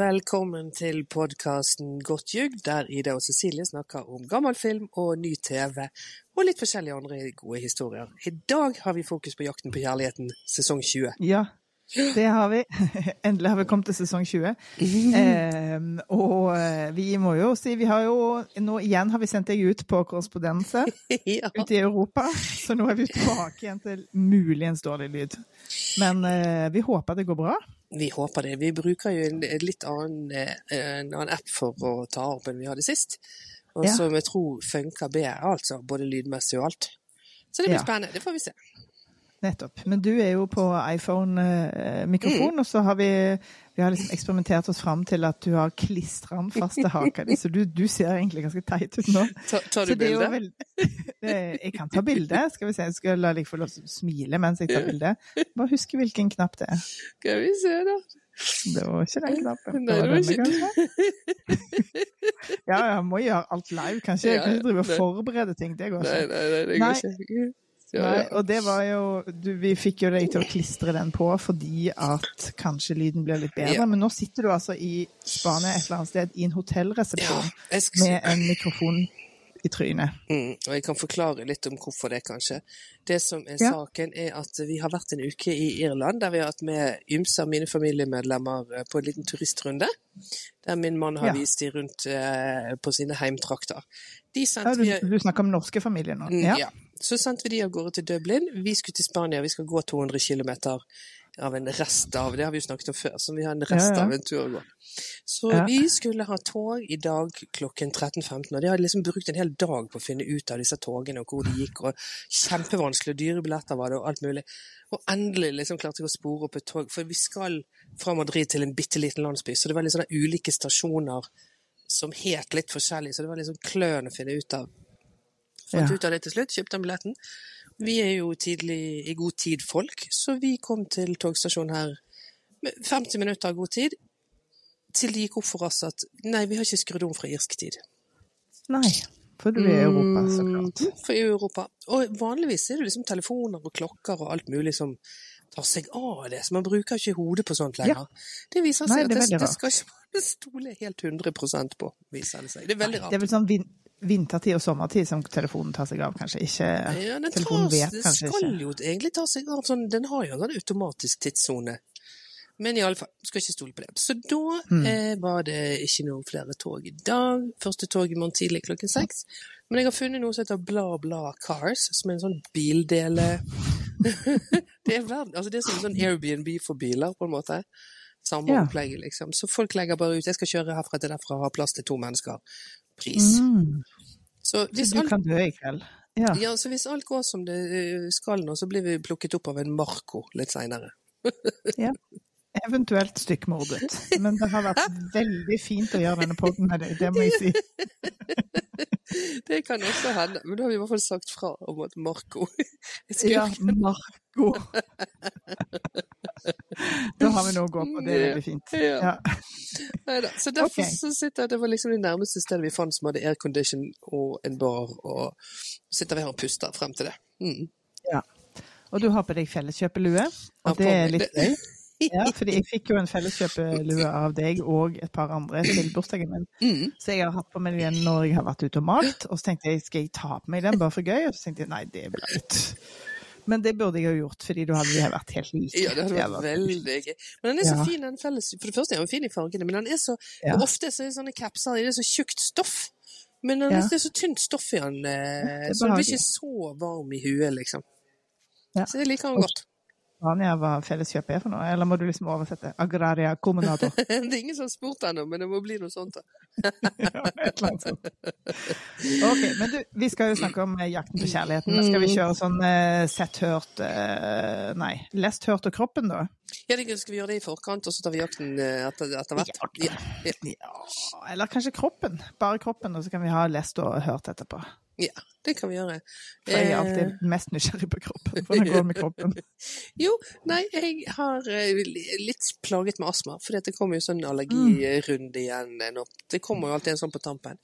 Velkommen til podkasten Godt jugd, der Ida og Cecilie snakker om gammel film og ny TV, og litt forskjellige andre gode historier. I dag har vi fokus på Jakten på kjærligheten, sesong 20. Ja, det har vi. Endelig har vi kommet til sesong 20. Eh, og vi må jo si Vi har jo Nå igjen har vi sendt deg ut på korrespondanse ja. ute i Europa, så nå er vi tilbake igjen til muligens dårlig lyd. Men eh, vi håper det går bra. Vi håper det. Vi bruker jo en litt annen, eh, en annen app for å ta opp enn vi hadde sist. Og Ja. som jeg tror funker bedre, altså. Både lydmessig og alt. Så det blir Ja. spennende. Det får vi se. Nettopp. Men du er jo på iPhone-mikrofon, og så har vi, vi har liksom eksperimentert oss fram til at du har klistra den fast til haka di, så du, du ser egentlig ganske teit ut nå. Ta, tar du bilde? veld- Jeg kan ta bilde. Skal vi se, jeg skal la deg få lov til å smile mens jeg tar bilde. Bare husk hvilken knapp det er. Skal vi se, da. Det var ikke den knappen. Nei, det var ikke? Ja, ja, må gjøre alt live. Kanskje jeg kan ikke drive og forberede ting. Det går ikke. nei, nei, det går ikke. Ja, Nei, ja. og det var jo du, Vi fikk jo deg til å klistre den på fordi at kanskje lyden blir litt bedre. Ja. Men nå sitter du altså i Spania et eller annet sted i en hotellresepsjon skal med en mikrofon i trynet. Mm, og jeg kan forklare litt om hvorfor det, kanskje. Det som er Ja. saken, er at vi har vært en uke i Irland, der vi har hatt med ymse av mine familiemedlemmer eh, på en liten turistrunde. Der min mann har Ja. vist de rundt eh, på sine heimtrakter. De Ja, du, vi du snakker om norske familier nå? Mm, Ja. ja. Så sendte vi de av gårde til Dublin. Vi skulle til Spania. Vi skal gå 200 km av en rest av Det har vi jo snakket om før, så vi har en rest Ja, ja. av en tur å gå. Så Ja. vi skulle ha tog i dag klokken 13.15, og de hadde liksom brukt en hel dag på å finne ut av disse togene og hvor de gikk, og kjempevanskelig, og dyre billetter var det, og alt mulig. Og endelig liksom klarte jeg å spore opp et tog, for vi skal fra Madrid til en bitte liten landsby, så det var litt sånne ulike stasjoner som het litt forskjellig, så det var sånn kløn å finne ut av. Fant Ja. ut av det til slutt, kjøpte den billetten. Vi er jo tidlig, i god tid folk, så vi kom til togstasjonen her med 50 minutter av god tid, til det gikk opp for oss at nei, vi har ikke skrudd om fra irsk tid. Nei, for du er i Europa, så klart. Mm, For i Europa. Og vanligvis er det liksom telefoner og klokker og alt mulig som tar seg av det, så man bruker ikke hodet på sånt lenger. Det viser Nei, seg det er at det, det skal ikke man stole helt 100% på, viser det seg. Det er veldig rart. Det er vel sånn vin vintertid og sommertid som telefonen tar seg av, kanskje. Ikke Ja, den Telefonen tar, vet det kanskje skal ikke. jo egentlig ta seg av sånn Den har jo en sånn automatisk tidssone. Men i alle fall, skal ikke stole på det. Så da Mm. eh, var det ikke noen flere tog i dag. Første tog i morgen tidlig klokken seks. Men jeg har funnet noe som heter Bla Bla Cars, som er en sånn bildele... det, er verden, altså det er som sånn Airbnb for biler, på en måte. Samme Ja. opplegget, liksom. Så folk legger bare ut 'jeg skal kjøre herfra til derfra ha plass til to mennesker'. Pris. mm. Så Så du alt kan dø i kveld. Ja. ja, så hvis alt går som det eh, skal nå, så blir vi plukket opp av en Marco litt seinere. Eventuelt stykkmordet. Men det har vært veldig fint å gjøre denne podden med deg, det må jeg si. Det kan også hende, men da har vi i hvert fall sagt fra om at Marco er Ja. Marco. Da har vi noe å gå på, det er veldig fint. Ja. Ja. Neida, Så derfor okay. så sitter jeg, det var liksom det nærmeste stedet vi fant som hadde aircondition og en bar, og sitter vi her og puster frem til det. Mm. Og du har på deg felleskjøpelue, og det er litt gøy. Ja, fordi jeg fikk jo en felleskjøpelue av deg og et par andre til bursdagen min. Mm. Så jeg har hatt på meg den når jeg har vært ute og malt, og så tenkte jeg skal jeg ta på meg den bare for gøy, og så tenkte jeg nei, det er blaut. Men det burde jeg jo gjort, fordi da hadde vi vært helt like. Ja, det hadde vært veldig gøy. Men den er så Ja. fin, den felles For det første er den fin i fargene, men den er så Ja. Ofte så er sånne capser i det er så tjukt stoff. Men den, Ja. det er så tynt stoff i den, eh, er så den blir ikke så varm i huet, liksom. Ja. Så jeg liker den godt. Spania hva felleskjøp er for noe, eller må du liksom oversette? Agraria comunator. det er ingen som har spurt ennå, men det må bli noe sånt. da. Ja, et eller annet sånt. Ok, men du, vi skal jo snakke om eh, jakten på kjærligheten. Men Skal vi kjøre sånn eh, sett, hørt eh, Nei, lest, hørt og kroppen, da? Ja, det skal vi gjøre det i forkant, og så tar vi jakten eh, etter, etter hvert. Ja, ja. Ja, eller kanskje kroppen. Bare kroppen, og så kan vi ha lest og hørt etterpå. Ja, det kan vi gjøre. For jeg er Eh, alltid mest nysgjerrig på kroppen. Hvordan går det med kroppen? Jo, nei, jeg har eh, litt plaget med astma, for det kommer jo sånn allergirunde igjen. eh, Det kommer jo alltid en sånn på tampen.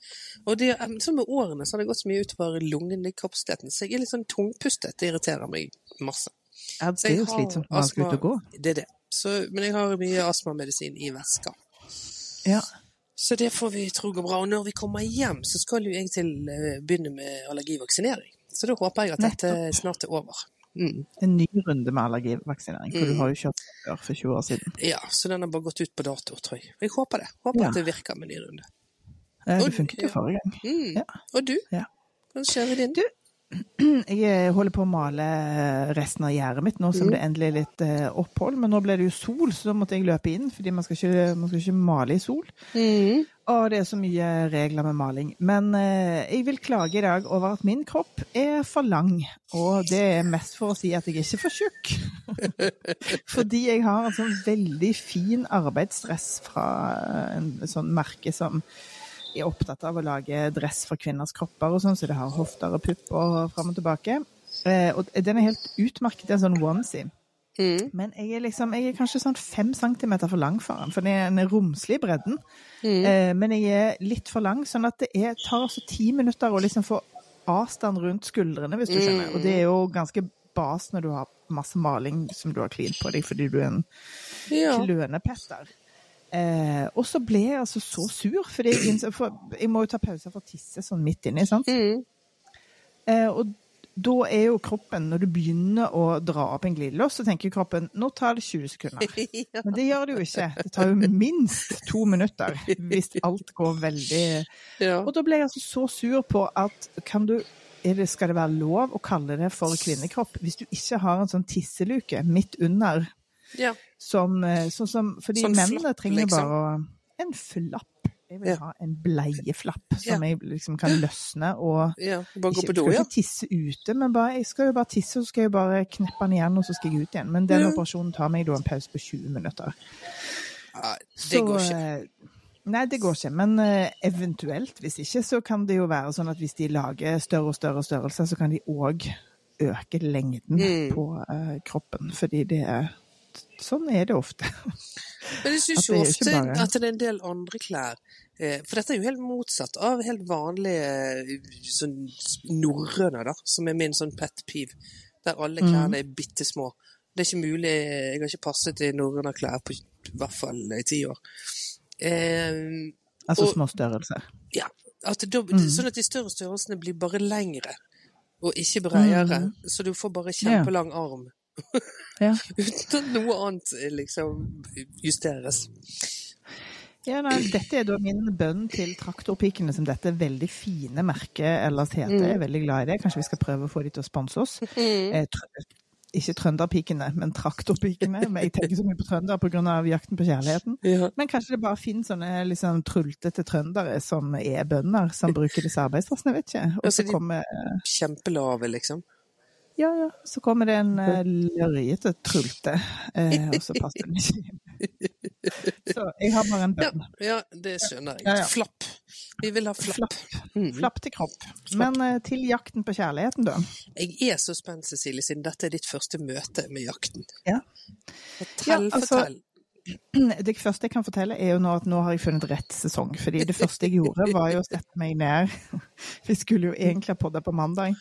Og det, eh, så med årene så har det gått så mye utover lungekapasiteten, så jeg er litt sånn tungpustet. Det irriterer meg masse. Ja, det er jo slitsomt når man skal ut og gå. Det er det. Så, men jeg har mye astmamedisin i veska. Ja. Så det får vi tro går bra. Og når vi kommer hjem, så skal jo jeg til eh, begynne med allergivaksinering. Så da håper jeg at dette snart er over. Mm. En ny runde med allergivaksinering, for du Mm. har jo kjørt før for 20 år siden. Ja, så den har bare gått ut på dato, tror jeg. Jeg håper det. Håper Ja. at det virker med ny runde. Eh, Det funket jo forrige gang. Mm. Ja. Og du? Ja. Hva skjer i din? Du, Jeg holder på å male resten av gjerdet mitt nå som Mm. det endelig er litt eh, opphold. Men nå ble det jo sol, så da måtte jeg løpe inn, fordi man skal ikke, man skal ikke male i sol. Mm. Og det er så mye regler med maling. Men eh, jeg vil klage i dag over at min kropp er for lang. Og det er mest for å si at jeg er ikke for tjukk. Fordi jeg har en sånn veldig fin arbeidsdress fra en sånn merke som er opptatt av å lage dress for kvinners kropper og sånn, så det har hofter og pupper fram og tilbake. Eh, og den er helt utmerket, er en sånn onesie. Mm. Men jeg er, liksom, jeg er kanskje sånn fem centimeter for lang for den, for den er romslig i bredden. Mm. Eh, men jeg er litt for lang, sånn at det er, tar altså ti minutter å liksom få avstand rundt skuldrene, hvis du skjønner. Og det er jo ganske bas når du har masse maling som du har klint på deg fordi du er en Ja. klønepetter. Eh, og så ble jeg altså så sur, fordi jeg, for jeg må jo ta pauser for å tisse sånn midt inni, sant. Mm. Eh, og da er jo kroppen, når du begynner å dra opp en glidelås, så tenker kroppen nå tar det 20 sekunder. Men det gjør det jo ikke. Det tar jo minst to minutter hvis alt går veldig ja. Og da ble jeg altså så sur på at kan du det, Skal det være lov å kalle det for kvinnekropp hvis du ikke har en sånn tisseluke midt under? Ja. Som, eh, sånn som, fordi Sånn mennene flapp, trenger liksom. bare En flapp. Jeg vil Ja. ha en bleieflapp som jeg liksom kan løsne og ja. Bare gå på do, skal ikke tisse ute, men bare, jeg skal jo bare tisse, og så skal jeg bare kneppe den igjen, og så skal jeg ut igjen. Men den Ja. operasjonen tar meg da en pause på 20 minutter. Nei, Det går ikke. eh, Nei, det går ikke. Men eh, eventuelt, hvis ikke, så kan det jo være sånn at hvis de lager større og større størrelser, så kan de òg øke lengden Mm. på kroppen. Fordi det er Sånn er det ofte. Men jeg syns jo ofte bare- at det er en del andre klær eh, For dette er jo helt motsatt av helt vanlige eh, sånn norrøne, da, som er min sånn pet peeve. Der alle Mm. klærne er bitte små. Det er ikke mulig Jeg har ikke passet i norrøne klær på i hvert fall i ti år. Eh, Altså Og- små størrelser. ja, at da- Mm. Sånn at de større størrelsene blir bare lengre, og ikke bredere. Mm. Så du får bare kjempelang arm. Ja. Uten at noe annet eh, liksom justeres. Ja, nei, dette er da min bønn til traktorpikene, som dette veldig fine merket ellers heter. Mm. Jeg er veldig glad i det. Kanskje vi skal prøve å få de til å sponse oss. Mm. tr ikke trønderpikene, men traktorpikene. Men jeg tenker så mye på trønder pga. jakten på kjærligheten. Ja. Men kanskje det bare finnes sånne liksom trultete trøndere som er bønder, som bruker disse arbeidsplassene, jeg vet ikke. Og så kommer, Kjempelave, liksom. Ja, ja, så kommer det en uh, lørjete trulte, eh, og så passer den ikke inn. Så jeg har bare en bønn. ja det skjønner jeg. Ja, ja. Flapp. Vi vil ha flapp. Flapp. Mm. Flapp til kropp. Men eh, til jakten på kjærligheten, da. Jeg er så spent, Cecilie, siden dette er ditt første møte med jakten. Ja. Fortell, Ja, altså- fortell. Det første jeg kan fortelle, er jo nå at nå har jeg funnet rett sesong. Fordi det første jeg gjorde, var jo å sette meg ned. Vi skulle jo egentlig ha podda på mandag.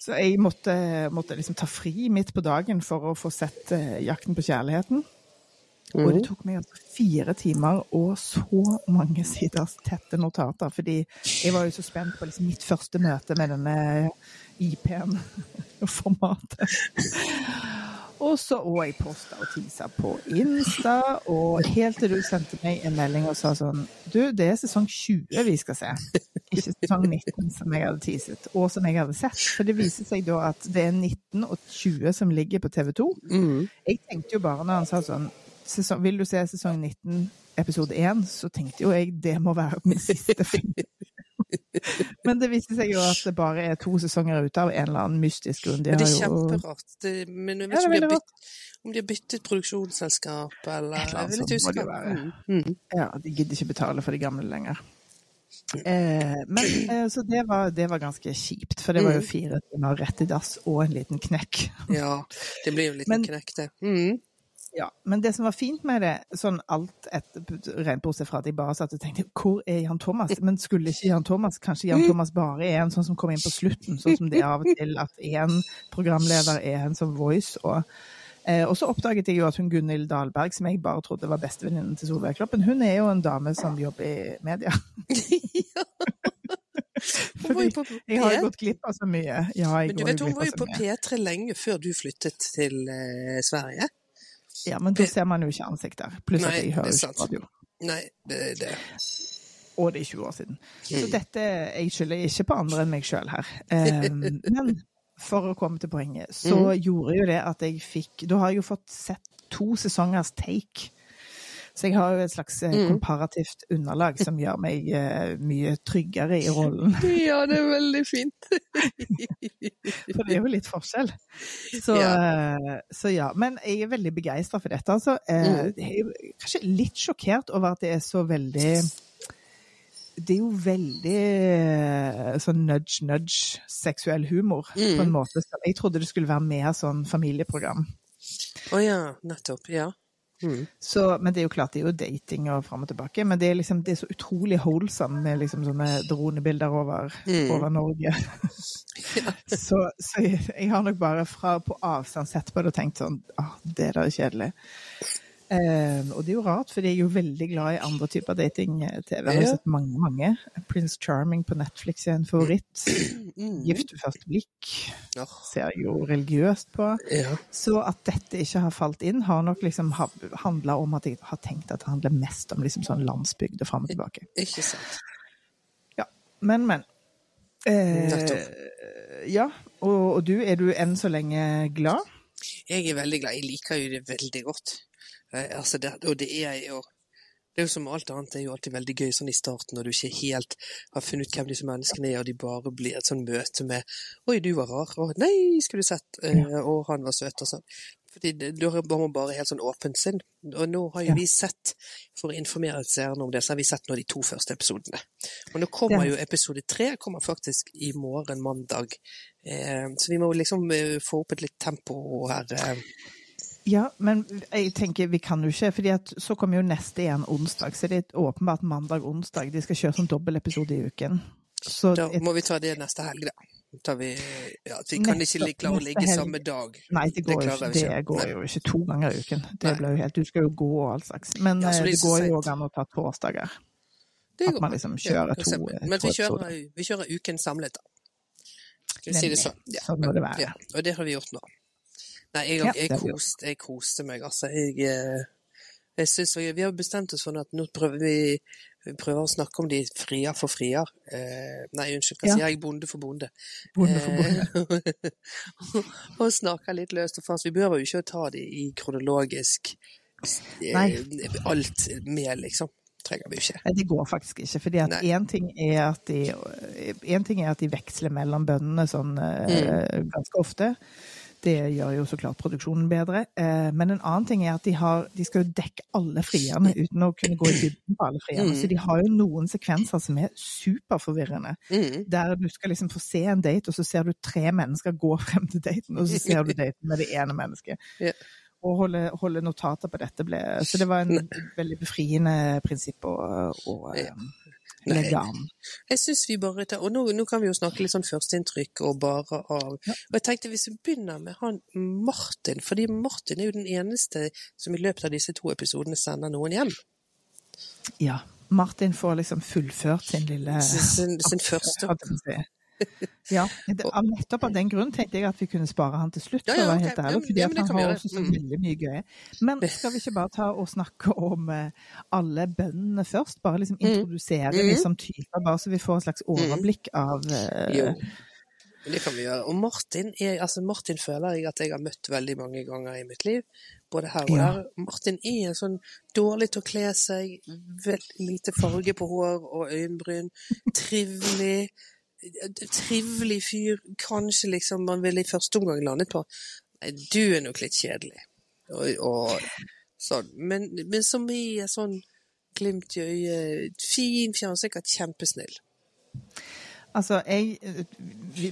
Så jeg måtte, måtte liksom ta fri midt på dagen for å få sett eh, Jakten på kjærligheten. Og det tok meg altså fire timer og så mange siders tette notater. Fordi jeg var jo så spent på liksom mitt første møte med denne IP-en og formatet. Og så òg jeg posta og tisa på Insta, og helt til du sendte meg en melding og sa sånn Du, det er sesong 20 vi skal se, ikke sesong 19 som jeg hadde teaset, og som jeg hadde sett. For det viser seg da at det er 19 og 20 som ligger på TV 2. Mm. Jeg tenkte jo bare når han sa sånn sesong, Vil du se sesong 19 episode 1? Så tenkte jo jeg det må være min siste film. Men det viste seg jo at det bare er to sesonger ute av en eller annen mystisk grunn. De Men det er kjemperart. Det, men jeg vet ikke ja, ikke om, bytt, om de har byttet produksjonsselskap, eller Et eller annet Jeg er litt sånt må det. Mm. Mm. Ja, de gidder ikke betale for de gamle lenger. Eh, men eh, Så det var, det var, ganske kjipt, for det var jo Mm. fire timer rett i dass og en liten knekk. Ja, det blir jo en liten Men- knekk, det. Mm. Ja, Men det som var fint med det, sånn alt etter, rent bortsett fra at jeg bare satt og tenkte hvor er Jan Thomas? Men skulle ikke Jan Thomas Kanskje Jan Thomas bare er en sånn som kommer inn på slutten, sånn som det er av og til at én programleder er en sånn voice. og Eh, og så oppdaget jeg jo at hun Gunhild Dahlberg, som jeg bare trodde var bestevenninnen til Solveig Kloppen, hun er jo en dame som jobber i media. På Jeg har jo gått glipp av så mye. Ja, Men du vet, hun var jo på. P3 lenge før du flyttet til eh, Sverige. Ja, men da ser man jo ikke ansikter. Pluss at jeg hører er ikke radio. Nei, det er det. Og det er 20 år siden. Så Mm. dette Jeg skylder ikke på andre enn meg sjøl her. Um, men for å komme til poenget, så Mm. gjorde jo det at jeg fikk Da har jeg jo fått sett to sesongers take. Så jeg har jo et slags eh, Mm. komparativt underlag som gjør meg eh, mye tryggere i rollen. Ja, det er veldig fint. For det er jo litt forskjell. Så ja. så ja. Men jeg er veldig begeistra for dette, altså. Eh, Mm. Jeg er kanskje litt sjokkert over at det er så veldig Det er jo veldig eh, sånn nudge-nudge seksuell humor, Mm. på en måte. Jeg trodde det skulle være mer sånn familieprogram. Å ja, nettopp. Ja. Mm. Så, men det er jo klart, det er jo dating og fram og tilbake. Men det er liksom, det er så utrolig holdsomt med liksom sånne dronebilder over, Mm. over Norge. så, så jeg, jeg har nok bare fra på avstand sett på det og tenkt sånn Å, det der er kjedelig. Eh, og det er jo rart, for jeg er jo veldig glad i andre typer dating-TV. Jeg har jo sett mange, mange. Prince Charming på Netflix er en favoritt. Mm. Gift ved første blikk ser jo religiøst på. ja. Så at dette ikke har falt inn, har nok liksom handla om at jeg har tenkt at det handler mest om liksom sånn landsbygd og fram og tilbake. Ikke sant. Ja. Men, men. Eh, ja, og, og du, er du enn så lenge glad? Jeg er veldig glad. Jeg liker jo det veldig godt. Eh, altså det, og det er jo det er jo som alt annet, det er jo alltid veldig gøy sånn i starten når du ikke helt har funnet ut hvem disse menneskene er, og de bare blir et sånn møte med 'Oi, du var rar', og 'Nei, skulle du sett', eh, og 'Han var søt', og sånn. Fordi Da har man bare helt sånn åpent sinn. Og nå har jo Ja. vi sett, for å informere seerne om det, så har vi sett nå de to første episodene. Og nå kommer jo episode tre, kommer faktisk i morgen, mandag. Eh, så vi må liksom eh, få opp et litt tempo her. Eh. Ja, men jeg tenker vi kan jo ikke, fordi så kommer jo neste igjen onsdag. Så det er åpenbart mandag-onsdag. De skal kjøre sånn dobbeltepisode i uken. Så Da må vi ta det neste helg, da. Tar vi, ja, vi kan ikke klare å ligge samme dag. nei, det går, jo, ikke, det går jo ikke to ganger i uken. Det blir jo helt, Du skal jo gå og all slags. Men Ja, eh, det det går jo an å ta torsdager. Det At man liksom kjører ja, to, Men vi kjører, vi kjører uken samlet, da. Skal vi si det sånn? Ja. Sånn må det være. Ja, og det har vi gjort nå. Nei, jeg, jeg, jeg, koste, jeg koste meg, altså. Jeg, eh, synes, vi har bestemt oss for at nå prøver vi vi prøver å snakke om de frier for frier. Eh, nei, unnskyld, hva sier jeg? Bonde for bonde. Bonde for bonde. Eh, og snakker litt løst og fast. Vi behøver jo ikke å ta de i kronologisk eh, Nei. alt med, liksom. Trenger vi jo ikke. Nei, det går faktisk ikke. fordi at én ting, ting er at de veksler mellom bøndene sånn eh, Mm. ganske ofte. Det gjør jo så klart produksjonen bedre. Eh, men en annen ting er at de, har, de skal jo dekke alle frierne uten å kunne gå i dybden på alle frierne. Mm. Så de har jo noen sekvenser som er superforvirrende. Mm. Der du skal liksom få se en date, og så ser du tre mennesker gå frem til daten, og så ser du daten med det ene mennesket. Ja. Å holde, holde notater på dette ble Så det var en veldig befriende prinsipp å, å eh. Legge an. Jeg synes vi bare tar, Og nå, nå kan vi jo snakke litt sånn førsteinntrykk og bare av Ja. Og jeg tenkte hvis vi begynner med han Martin, fordi Martin er jo den eneste som i løpet av disse to episodene sender noen hjem. Ja. Martin får liksom fullført sin lille Sin, sin, sin første Ja, nettopp av den grunn tenkte jeg at vi kunne spare han til slutt. For å være helt ærlig, fordi ja, han har også så Mm. veldig mye gøy. Men skal vi ikke bare ta og snakke om eh, alle bøndene først? Bare liksom introdusere Mm. de som typer, bare så vi får et slags overblikk av eh, Jo. Det kan vi gjøre. Og Martin er, altså Martin føler jeg at jeg har møtt veldig mange ganger i mitt liv. Både her og Ja. der. Martin er en sånn dårlig til å kle seg, lite farge på hår og øyenbryn. Trivelig. Trivelig fyr. Kanskje liksom man ville i første omgang landet på Nei, du er nok litt kjedelig. Og, og sånn. Men, men som er sånn glimt i øyet. Fin fjern, sikkert kjempesnill. Altså, jeg,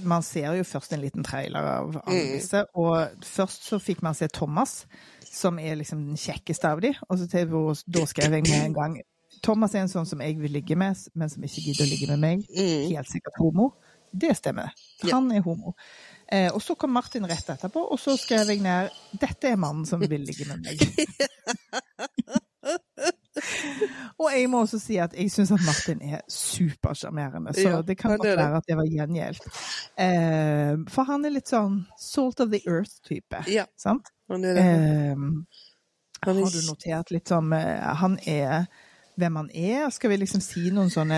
Man ser jo først en liten trailer av alle disse. Og først så fikk man se Thomas, som er liksom den kjekkeste av de. Og så til, da skrev jeg med en gang Thomas er en sånn som jeg vil ligge med, men som ikke gidder å ligge med meg. Mm. Helt sikkert homo. Det stemmer. Han er homo. Eh, og så kom Martin rett etterpå, og så skrev jeg ned 'Dette er mannen som vil ligge med meg'. og jeg må også si at jeg syns at Martin er supersjarmerende, så Ja, det kan godt være at det var gjengjeldt. Eh, for han er litt sånn salt of the earth-type, Ja, sant? han er det. Eh, har du notert litt sånn eh, Han er hvem han er? Skal vi liksom si noen sånne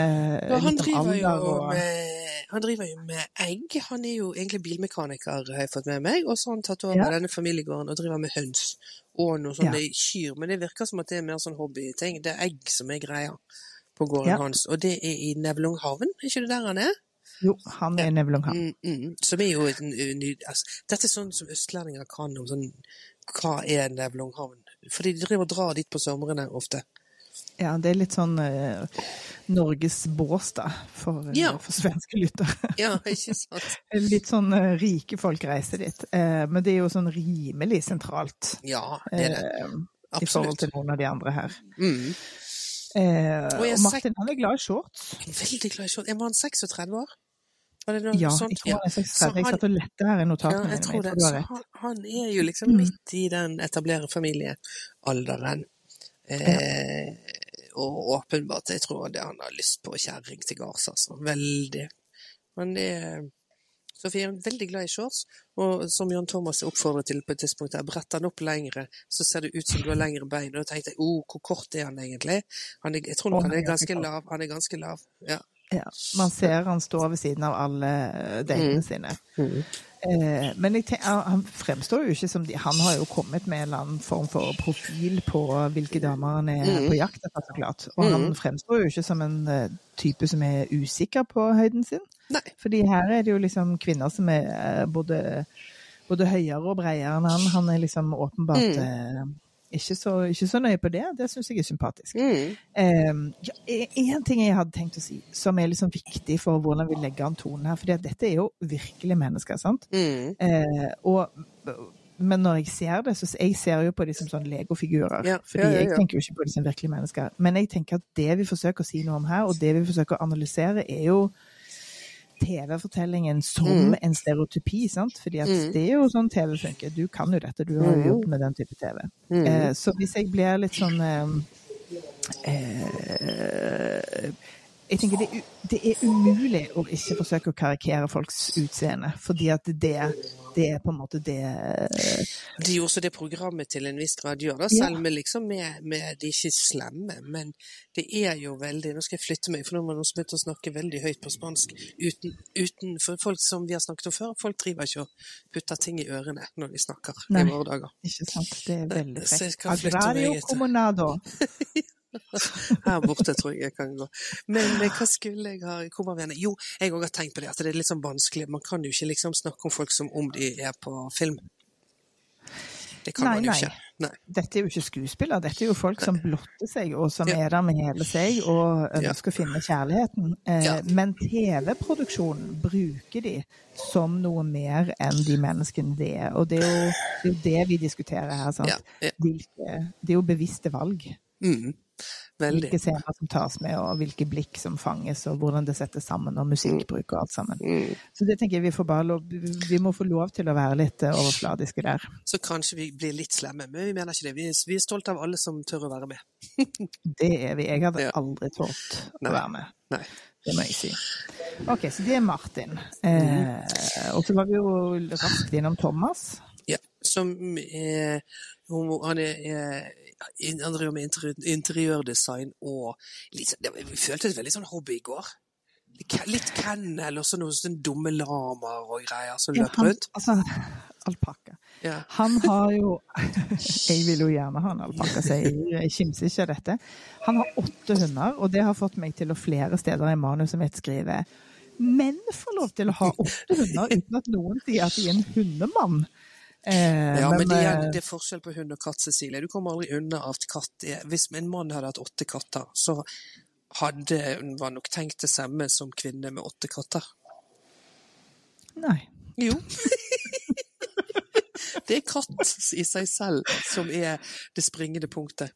Ja, han, driver jo alder og med, han driver jo med egg. Han er jo egentlig bilmekaniker, har jeg fått med meg. Og så har han tatt over Ja. denne familiegården og driver med høns og noen sånne kyr. Men det virker som at det er mer sånn hobbyting. Det er egg som er greia på gården Ja. hans. Og det er i Nevlunghavn, er ikke det der han er? Jo, han er Nevlunghavn. Mm, mm. Som er jo et. Altså, dette er sånn som østlendinger kan om sånn Hva er Nevlunghavn? Fordi de driver og drar dit på somrene ofte. Ja, det er litt sånn eh, Norges Båstad for, eh, Ja. for svenske lyttere. Ja, ikke sant? Litt sånn eh, rike folk reiser dit. Eh, men det er jo sånn rimelig sentralt Ja, det er det. eh, i forhold til noen av de andre her. Mm. Eh, Og og Martin han er glad i shorts. Veldig glad i shorts. Var han 36 år? Var det noe Ja, sånt? jeg tror han er 36. Så Jeg satt og lette her i Ja, notatene jeg tror det. Jeg tror han, han er jo liksom Mm. midt i den etablere familiealderen. Eh, og åpenbart, jeg tror det han har lyst på kjerring til gards, altså. Veldig. Men det Sofie er veldig glad i shorts, og som Jan Thomas oppfordret til på et tidspunkt, der, bretter han opp lengre, så ser det ut som du har lengre bein. Og da tenkte jeg, oh, hvor kort er han egentlig? Han er, jeg tror nok han er ganske lav. Han er ganske lav, ja. Ja, man ser han står ved siden av alle datene Mm. sine. Eh, men jeg tenk, han han fremstår jo ikke som de Han har jo kommet med en eller annen form for profil på hvilke damer han er Mm. på jakt etter, så klart. Og han Mm. fremstår jo ikke som en eh, type som er usikker på høyden sin. Nei. Fordi her er det jo liksom kvinner som er eh, både, både høyere og bredere enn han. Han er liksom åpenbart Mm. Ikke, så, ikke så nøye på det. Det syns jeg er sympatisk. Mm. Um, ja, en ting jeg hadde tenkt å si, som er liksom viktig for hvordan vi legger an tonen her, for dette er jo virkelig mennesker, sant? Mm. Uh, og, men når jeg ser det, så jeg ser jo på de som sånne legofigurer. Ja, fordi ja, ja, jeg tenker jo ikke på de som virkelige mennesker. Men jeg tenker at det vi forsøker å si noe om her, og det vi forsøker å analysere, er jo TV-fortellingen som Mm. en stereotypi, sant? Fordi at Mm. det er jo sånn TV funker. Du kan jo dette, du har jo Mm. jobbet med den type TV. Mm. Eh, så hvis jeg blir litt sånn eh, eh, Jeg tenker det, det er umulig å ikke forsøke å karikere folks utseende, fordi at det, det er på en måte det De gjorde så det programmet til en viss grad gjør, da, selv med liksom med, med De ikke slemme, men det er jo veldig Nå skal jeg flytte meg, for nå må noen som begynte å snakke veldig høyt på spansk uten, uten For folk som vi har snakket om før, folk driver ikke og putter ting i ørene når de snakker Nei. i våre dager. Ikke sant? Det er veldig frekt. Agrario comunado. Her borte tror jeg jeg kan gå. Men hva skulle jeg ha Hvor var vi? Jo, jeg òg har tenkt på det, at det er litt sånn vanskelig. Man kan jo ikke liksom snakke om folk som om de er på film. Det kan Nei, man jo nei. ikke. Nei. Dette er jo ikke skuespillere, dette er jo folk som blotter seg, og som Ja. er der med hele seg og Ja. ønsker å finne kjærligheten. Eh, Ja. Men TV-produksjonen bruker de som noe mer enn de menneskene de er. Og det er jo det, er jo det vi diskuterer her. Sant? Ja, ja. Det er jo bevisste valg. Mm. Veldig. Hvilke scener som tas med, og hvilke blikk som fanges, og hvordan det settes sammen, og musikkbruk og alt sammen. Mm. Så det tenker jeg vi får bare lov Vi må få lov til å være litt eh, overfladiske der. Så kanskje vi blir litt slemme, men vi mener ikke det. Vi vi er stolte av alle som tør å være med. Det er vi. Jeg hadde Ja. aldri Nei. å være med. Nei. Det må jeg si. Ok, så det er Martin. Eh, og så var vi jo raskt innom Thomas. Ja. Som homo, Han er, er han driver med interiør, interiørdesign og litt, sånn- det, Vi følte det veldig sånn hobby i går. Litt kennel og så noen sånne dumme lamaer og greier som Ja, løp han, rundt. altså, alpakka. Ja. Han har jo Jeg vil jo gjerne ha en alpakka, så jeg, jeg kimser ikke av dette. Han har åtte hunder, og det har fått meg til å flere steder i manuset mitt skrive Menn får lov til å ha åtte hunder uten at noen sier at de er en hundemann. Eh, Ja, men, det, eh, er, det er forskjell på hund og katt, Cecilie. Du kommer aldri unna at katt er Hvis min mann hadde hatt åtte katter, så hadde hun var nok tenkt det samme som kvinne med åtte katter. Nei. Jo. det er katt i seg selv som er det springende punktet.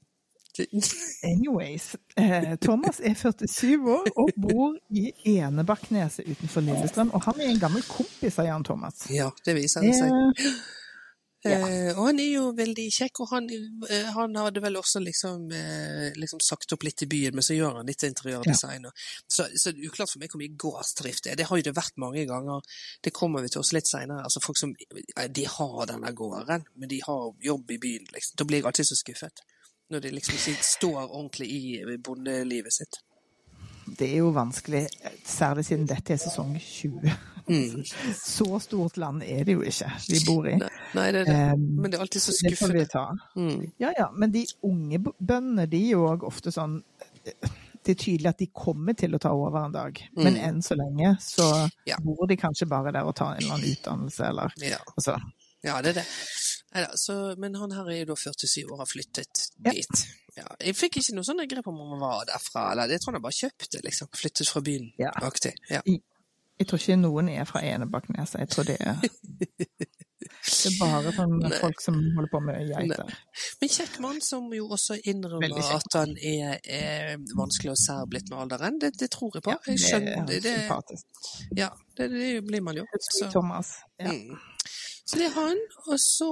Anyways. Eh, Thomas er 47 år og bor i Enebakkneset utenfor Lillestrøm. Og han er en gammel kompis av Jan Thomas. ja, det viser det seg. Eh, ja. Eh, og han er jo veldig kjekk, og han, eh, han hadde vel også liksom, eh, liksom sagt opp litt i byen, men så gjør han litt interiørdesign. Ja. så, så det er uklart for meg hvor mye gårdsdrift det er. Det har jo det vært mange ganger. Det kommer vi til oss litt seinere. Altså, folk som de har denne gården, men de har jobb i byen. Liksom. Da blir jeg alltid så skuffet. Når de liksom ikke står ordentlig i bondelivet sitt. Det er jo vanskelig, særlig siden dette er sesong 20. Mm. Så stort land er det jo ikke vi bor i. Nei, nei, det det. Eh, Men det er alltid så skuffende. Mm. Ja, ja, men de unge bøndene, de er jo òg ofte sånn Det er tydelig at de kommer til å ta over en dag, men Mm. enn så lenge så Ja. bor de kanskje bare der og tar en eller annen utdannelse, eller Ja. altså. Ja, det er det. Neida, så, men han her er jo da 47 år og har flyttet Ja. dit. Ja, jeg fikk ikke noe sånn grep om han var derfra, eller jeg tror han bare kjøpte, liksom. Flyttet fra byen. Ja. Aktig. Ja. Jeg tror ikke noen er fra Enebakkneset. Jeg tror det er Det er bare sånn folk som holder på med geiter. Men kjekk mann som jo også innrømmer at han er, er vanskelig å sær blitt med alderen. Det, det tror jeg på. jeg det skjønner er det. det ja, det, det blir man jo. Så, Thomas. Ja. mm. Så det er han. Og så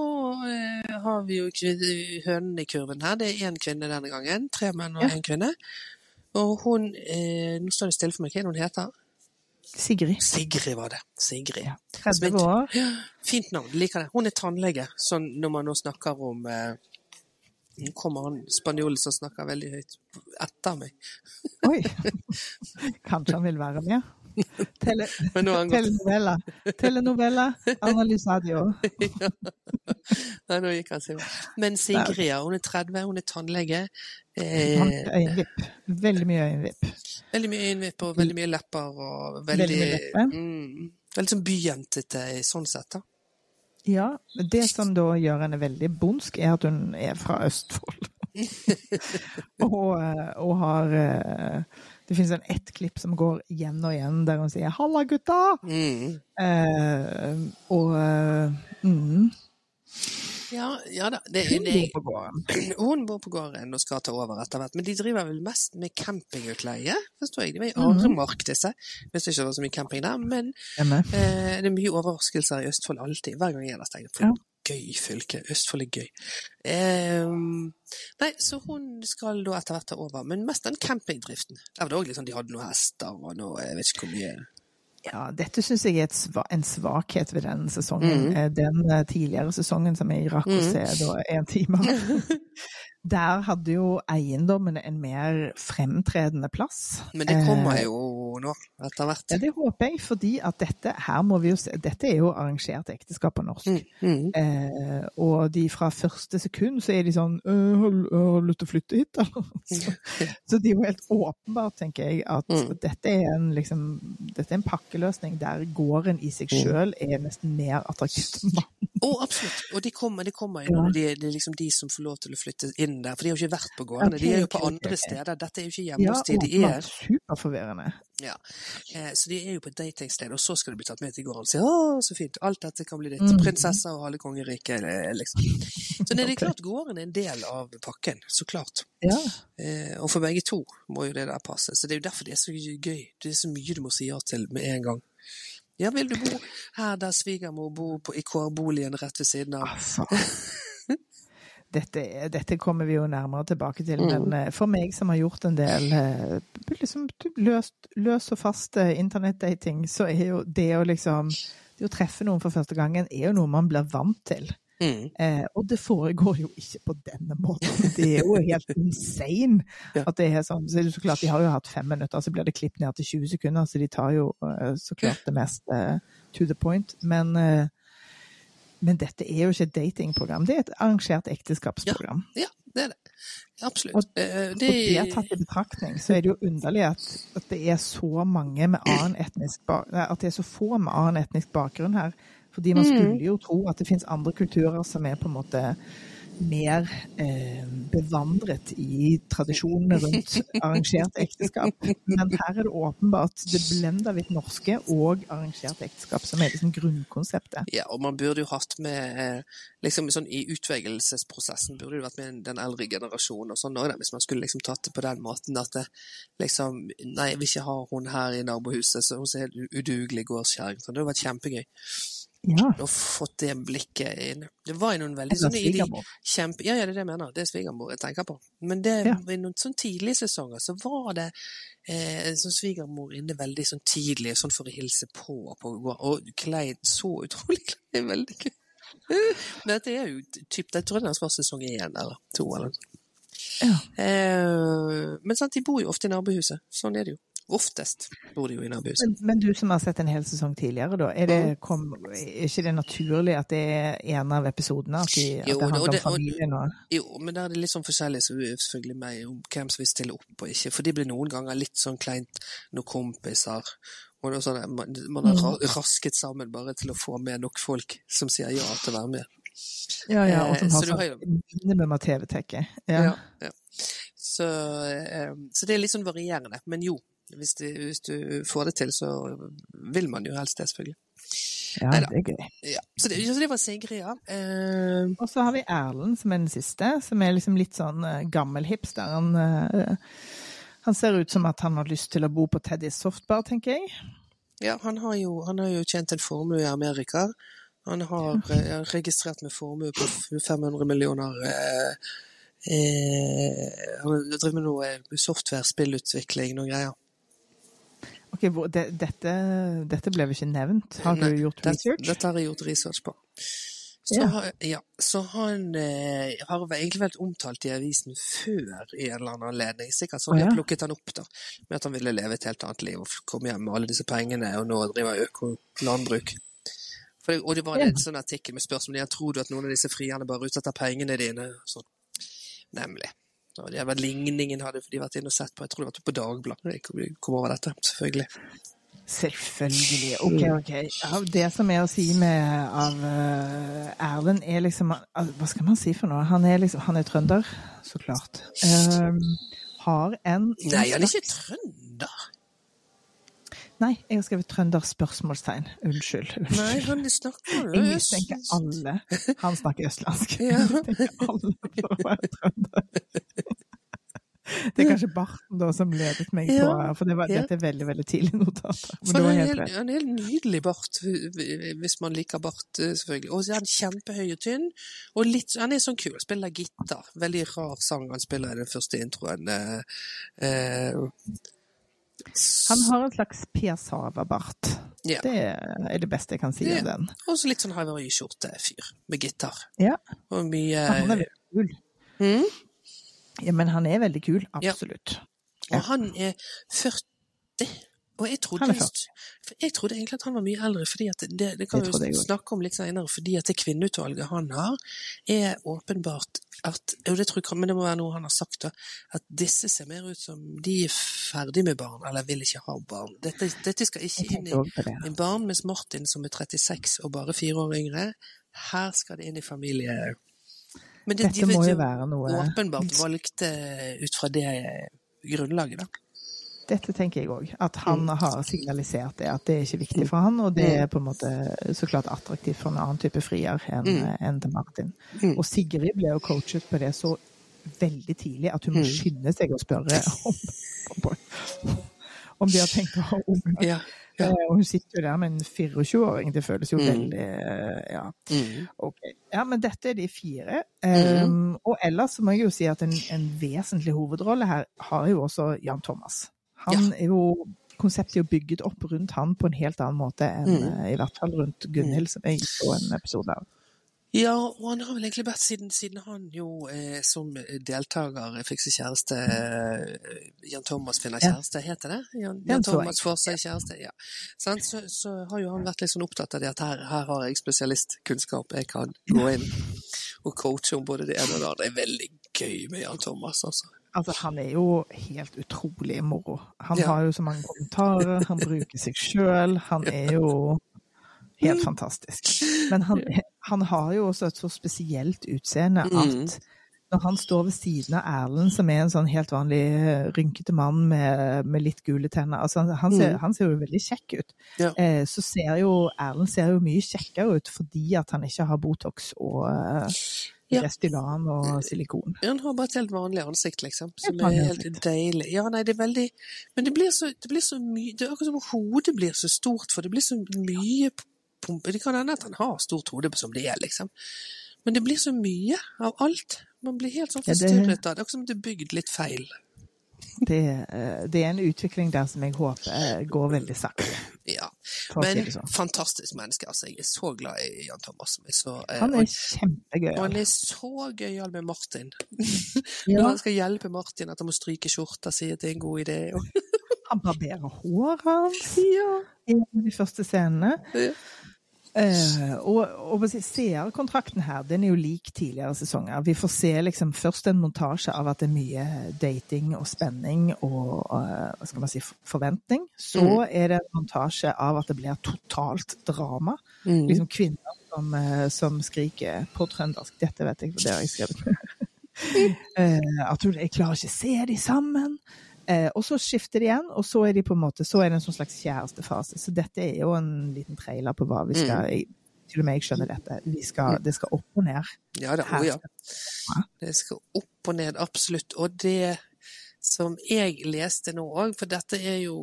eh, har vi jo hønene hønen i kurven her. Det er én kvinne denne gangen. Tre menn og Ja. kvinne. Og hun eh, Nå står det stille for meg. Hva hun heter? Sigrid. Sigrid var det. Sigrid. Ja. 30 år. Ja, fint navn, liker det. Hun er tannlege, sånn når man nå snakker om eh, kommer han spanjolen som snakker veldig høyt etter meg. Oi! Kanskje han vil være med? Tele telenovella. Telenovella. Analysadio. Nei, nå gikk han seg. Men Sigrid, ja, hun er 30, hun er tannlege. Eh, øyenvipp. Veldig mye øyenvipp. veldig mye øyenvipp og veldig mye lepper og veldig Veldig mye lepper. Mm, veldig sånn byjentete sånn sett, da. Ja, det som da gjør henne veldig bondsk, er at hun er fra Østfold. og, eh, og har eh, Det finnes en ett klipp som går igjen og igjen der hun sier 'halla, gutta'! Mm. Eh, og eh, mm, Ja, ja da. Det, hun det, bor på gården. Hun bor på gården og skal ta over etter hvert, men de driver vel mest med campingutleie, forstår jeg. De var i Mhm. Aremark, disse. Ikke det var så mye camping der, men eh, det er mye overraskelser i Østfold alltid. Hver gang jeg er der, Ja. Gøy fylke. Østfold er gøy. Um, nei, så hun skal da etter hvert ta over, men mest den campingdriften. Der var det òg liksom de hadde noen hester og noe, jeg vet ikke hvor mye. Ja, dette syns jeg er sva en svakhet ved denne sesongen. Mhm. Eh, Den eh, tidligere sesongen som jeg rakk å se da en time. Der hadde jo eiendommene en mer fremtredende plass. Men det kommer Eh, jo nå, etter hvert. Ja, det håper jeg, fordi at dette her må vi jo se Dette er jo arrangert ekteskap på norsk. Mm, mm. Eh, og de fra første sekund så er de sånn «Øh, Har du- lyst til å flytte hit, eller? Så, så det er jo helt åpenbart, tenker jeg, at Mm. dette, er en, liksom, dette er en pakkeløsning der gården i seg Mm. sjøl er nesten mer attraktivt enn mannen. Å, absolutt. Og de kommer, de kommer inn. Ja. Det, de, det er liksom de som får lov til å flytte inn der. For de har jo ikke vært på gårdene. Okay, De er jo på andre steder. Dette er jo ikke Ja, hjemme hos de. De åpenbart er, superforvirrende. ja. eh, så de er jo på et datingsted, og så skal de bli tatt med til gården og si 'Å, så fint. Alt dette kan bli ditt. Mm. Prinsesser og halve kongeriket', eh, liksom. Så det er klart gården er en del av pakken. Så klart. Ja. Eh, og for begge to må jo det der passe. Så det er jo derfor det er så gøy. Det er så mye du må si ja til med en gang. Ja, vil du bo her der svigermor bor på, i kårboligen rett ved siden av? Altså. Dette, dette kommer vi jo nærmere tilbake til, Mm. men eh, for meg som har gjort en del eh, liksom, løst, løs og fast eh, internettdating, så er jo det å liksom Det å treffe noen for første gangen er jo noe man blir vant til. Mm. Eh, og det foregår jo ikke på denne måten. Det er jo helt insane Ja. at det er sånn. Så så klart, De har jo hatt fem minutter, så blir det klippet ned til 20 sekunder, så de tar jo eh, så klart det mest eh, to the point. Men, eh, men dette er jo ikke et datingprogram, det er et arrangert ekteskapsprogram. Ja, det er det. Absolutt. Og- Eh, Og det tatt i betraktning, så er det jo underlig at, at det er så mange med annen etnisk ba- At det er så få med annen etnisk bakgrunn her. Fordi man Mm. skulle jo tro at det finnes andre kulturer som er på en måte mer eh, bevandret i tradisjonene rundt arrangert ekteskap. Men her er det åpenbart det blenda litt norske og arrangert ekteskap som er liksom grunnkonseptet. Ja, og man burde jo hatt med eh, liksom sånn I utvelgelsesprosessen burde det vært med den eldre generasjonen og sånn òg, hvis man skulle liksom tatt det på den måten at det liksom Nei, jeg vil ikke ha hun her i nabohuset, så hun er helt udugelig gårdskjerring. Så det hadde vært kjempegøy Ja. Og fått det blikket inn. Det var jo noen veldig sånne i de svigermor. kjempe... Ja, ja, det er det jeg mener. Det er svigermor jeg tenker på. Men det, Ja. i noen sånn tidlige sesonger så var det eh, sånn svigermor inne veldig sånn tidlig, sånn for å hilse på, på og Klein så utrolig klein, veldig gøy. Men dette er jo typ, det tror jeg det var sesong én eller to eller noe. Ja. Eh, men sant, de bor jo ofte i nabohuset. Sånn er det jo. Oftest bor de jo i nabohuset. Men, men du som har sett en hel sesong tidligere, da. Er, det, kom, er ikke det naturlig at det er en av episodene? At, de, at det handler det- om familien og Jo, men der er det litt sånn forskjellig så selvfølgelig meg om hvem som vil stille opp og ikke. For de blir noen ganger litt sånn kleint når kompiser og sånn, man, man har rasket sammen bare til å få med nok folk som sier ja til å være med. Ja, ja, og som Eh, har så du har jo- sånn minimum av TV-tekke. Ja. Ja, ja. Så, eh, så det er litt sånn varierende. Men jo, hvis, de, hvis du får det til, så vil man jo helst det, selvfølgelig. ja, Neida. det er gøy. Ja. Så, det, så det var Sigrid, ja. Uh, Og så har vi Erlend som er den siste, som er liksom litt sånn uh, gammel hipster. Han, uh, han ser ut som at han har lyst til å bo på Teddys softbar, tenker jeg. ja, han har, jo, han har jo tjent en formue i Amerika. Han har eh, registrert med formue på 500 millioner eh, Han driver med noe software, spillutvikling, noen greier. Ok, det, dette, dette ble vel ikke nevnt? Har du Nei, gjort research? Dette har jeg gjort research på. Så, Ja. har- ja, så han eh, har egentlig vært omtalt i avisen før i en eller annen anledning. Sikkert sånn oh, ja. har plukket han opp, da. Med at han ville leve et helt annet liv og komme hjem med alle disse pengene, og nå driver økolandbruk. For og det var Ja. en sånn artikkel med spørsmål om tror du at noen av disse frierne bare er ute etter pengene dine. Sånn. Nemlig. Og det var ligningen hadde de vært inne og sett på. Jeg tror det var på Dagbladet jeg kom, kom over dette. Selvfølgelig. Selvfølgelig. Ok, ok. Det som er å si med av eh, Erlend, er liksom Hva skal man si for noe? Han er liksom Han er trønder, så klart. Um, har en Nei, han er ikke trønder. Nei, jeg har skrevet trønder spørsmålstegn. Unnskyld. unnskyld. Nei, han snakker Jeg mistenker alle. Han snakker østlandsk. Ja. Jeg mistenker alle for å være trønder. Det er kanskje barten da som ledet meg på, for det var, ja. dette er veldig veldig tidlig notater. Men For han er han er helt nydelig bart, hvis man liker bart, eh, selvfølgelig. Og så er han kjempehøy og tynn, og litt, han er sånn kul, spiller gitar. Veldig rar sang han spiller i den første introen. eh, eh, Han har en slags Per Sava-bart. Ja. Det er det beste jeg kan si Ja. om den. Og så litt sånn Hawaii-skjorte-fyr, med gitar. Ja. Og mye Han er veldig kul. mm, Ja, men han er veldig kul, Ja. absolutt. Og han er 40. Og jeg trodde, Han 40. for jeg trodde egentlig at han var mye eldre, fordi at det, det kan vi snakke om litt senere, fordi at det kvinneutvalget han har, er åpenbart at, og det tror jeg, men det må være noe han har sagt da, at disse ser mer ut som de er ferdig med barn, eller vil ikke ha barn. Dette, dette skal ikke inn i en barn med Martin som er 36 og bare fire år yngre. Her skal det inn i familie. Men det, Dette må jo være noe åpenbart valgte ut fra det grunnlaget, da. Dette tenker jeg òg. At han Mm. har signalisert det, at det er ikke viktig for han, og det er på en måte så klart attraktivt for en annen type frier enn en til Martin. Mm. Og Sigrid ble jo coachet på det så veldig tidlig at hun må Mm. skynde seg å spørre om, om, om de har tenkt å ha unger. Ja. Ja. Eh, Og hun sitter jo der med en 24-åring. Det føles jo Mm. veldig eh, Ja. Mm. Okay. Ja, men dette er de fire. Um, og ellers må jeg jo si at en, en vesentlig hovedrolle her har jo også Jan Thomas. Han er jo Konseptet er jo bygget opp rundt han på en helt annen måte enn Mm. eh, i hvert fall rundt Gunhild, som jeg så en episode av. Ja, og han har vel egentlig vært siden, siden han jo eh, som deltaker fikk seg kjæreste eh, Jan Thomas finner kjæreste, heter det? Jan, Jan. Thomas får seg kjæreste, ja. Sant? Så, så har jo han vært litt sånn opptatt av det at her, her har jeg spesialistkunnskap, jeg kan gå inn og coache om både det ene og det andre. Det er veldig gøy med Jan Thomas, altså. Altså, han er jo helt utrolig moro. Han Ja. har jo så mange kommentarer, han bruker seg sjøl. Han er jo helt fantastisk. Men han, han har jo også et så spesielt utseende Mm. at når han står ved siden av Erlend, som er en sånn helt vanlig eh, rynkete mann med, med litt gule tenner altså han, han, ser, Mm. han ser jo veldig kjekk ut. Ja. Eh, så ser jo Erlend ser jo mye kjekkere ut fordi at han ikke har Botox og eh, Ja. Restylan og silikon. Han har bare et helt vanlig ansikt, liksom. Som er helt ansikt. deilig. Ja, nei, det er veldig Men det blir så, det blir så mye Det er akkurat som hodet blir så stort, for det blir så mye pumpe. Det kan hende at han har stort hode som det er, liksom. Men det blir så mye av alt. Man blir helt sånn Ja, det- forstyrret av det. Akkurat som det er bygd litt feil. Det, eh, det er en utvikling der som jeg håper eh, går veldig sakte. Ja. Men si sånn. fantastisk menneske. Altså, jeg er så glad i Jan Thomas. Så, eh, Han er kjempegøy. Og han er så gøyal med Martin. Når han skal hjelpe Martin at han må stryke skjorta, sier at det er en god idé. Han barberer håret hans ja. i de første scenene. Ja. Eh, og, og seerkontrakten her, den er jo lik tidligere sesonger. Vi får se liksom først en montasje av at det er mye dating og spenning og uh, hva skal man si, forventning. Så Mm. er det en montasje av at det blir totalt drama. Mm. Liksom kvinner som, uh, som skriker på trøndersk. Dette vet jeg, for det har jeg skrevet. Eh, at hun, jeg klarer ikke å se de sammen. Eh, og så skifter de igjen, og så er de på en måte, så er det en sånn slags kjærestefase. Så dette er jo en liten trailer på hva vi skal jeg, Til og med jeg skjønner dette. Vi skal, det skal opp og ned. Ja da, å ja. Det skal opp og ned, absolutt. Og det som jeg leste nå òg, for dette er jo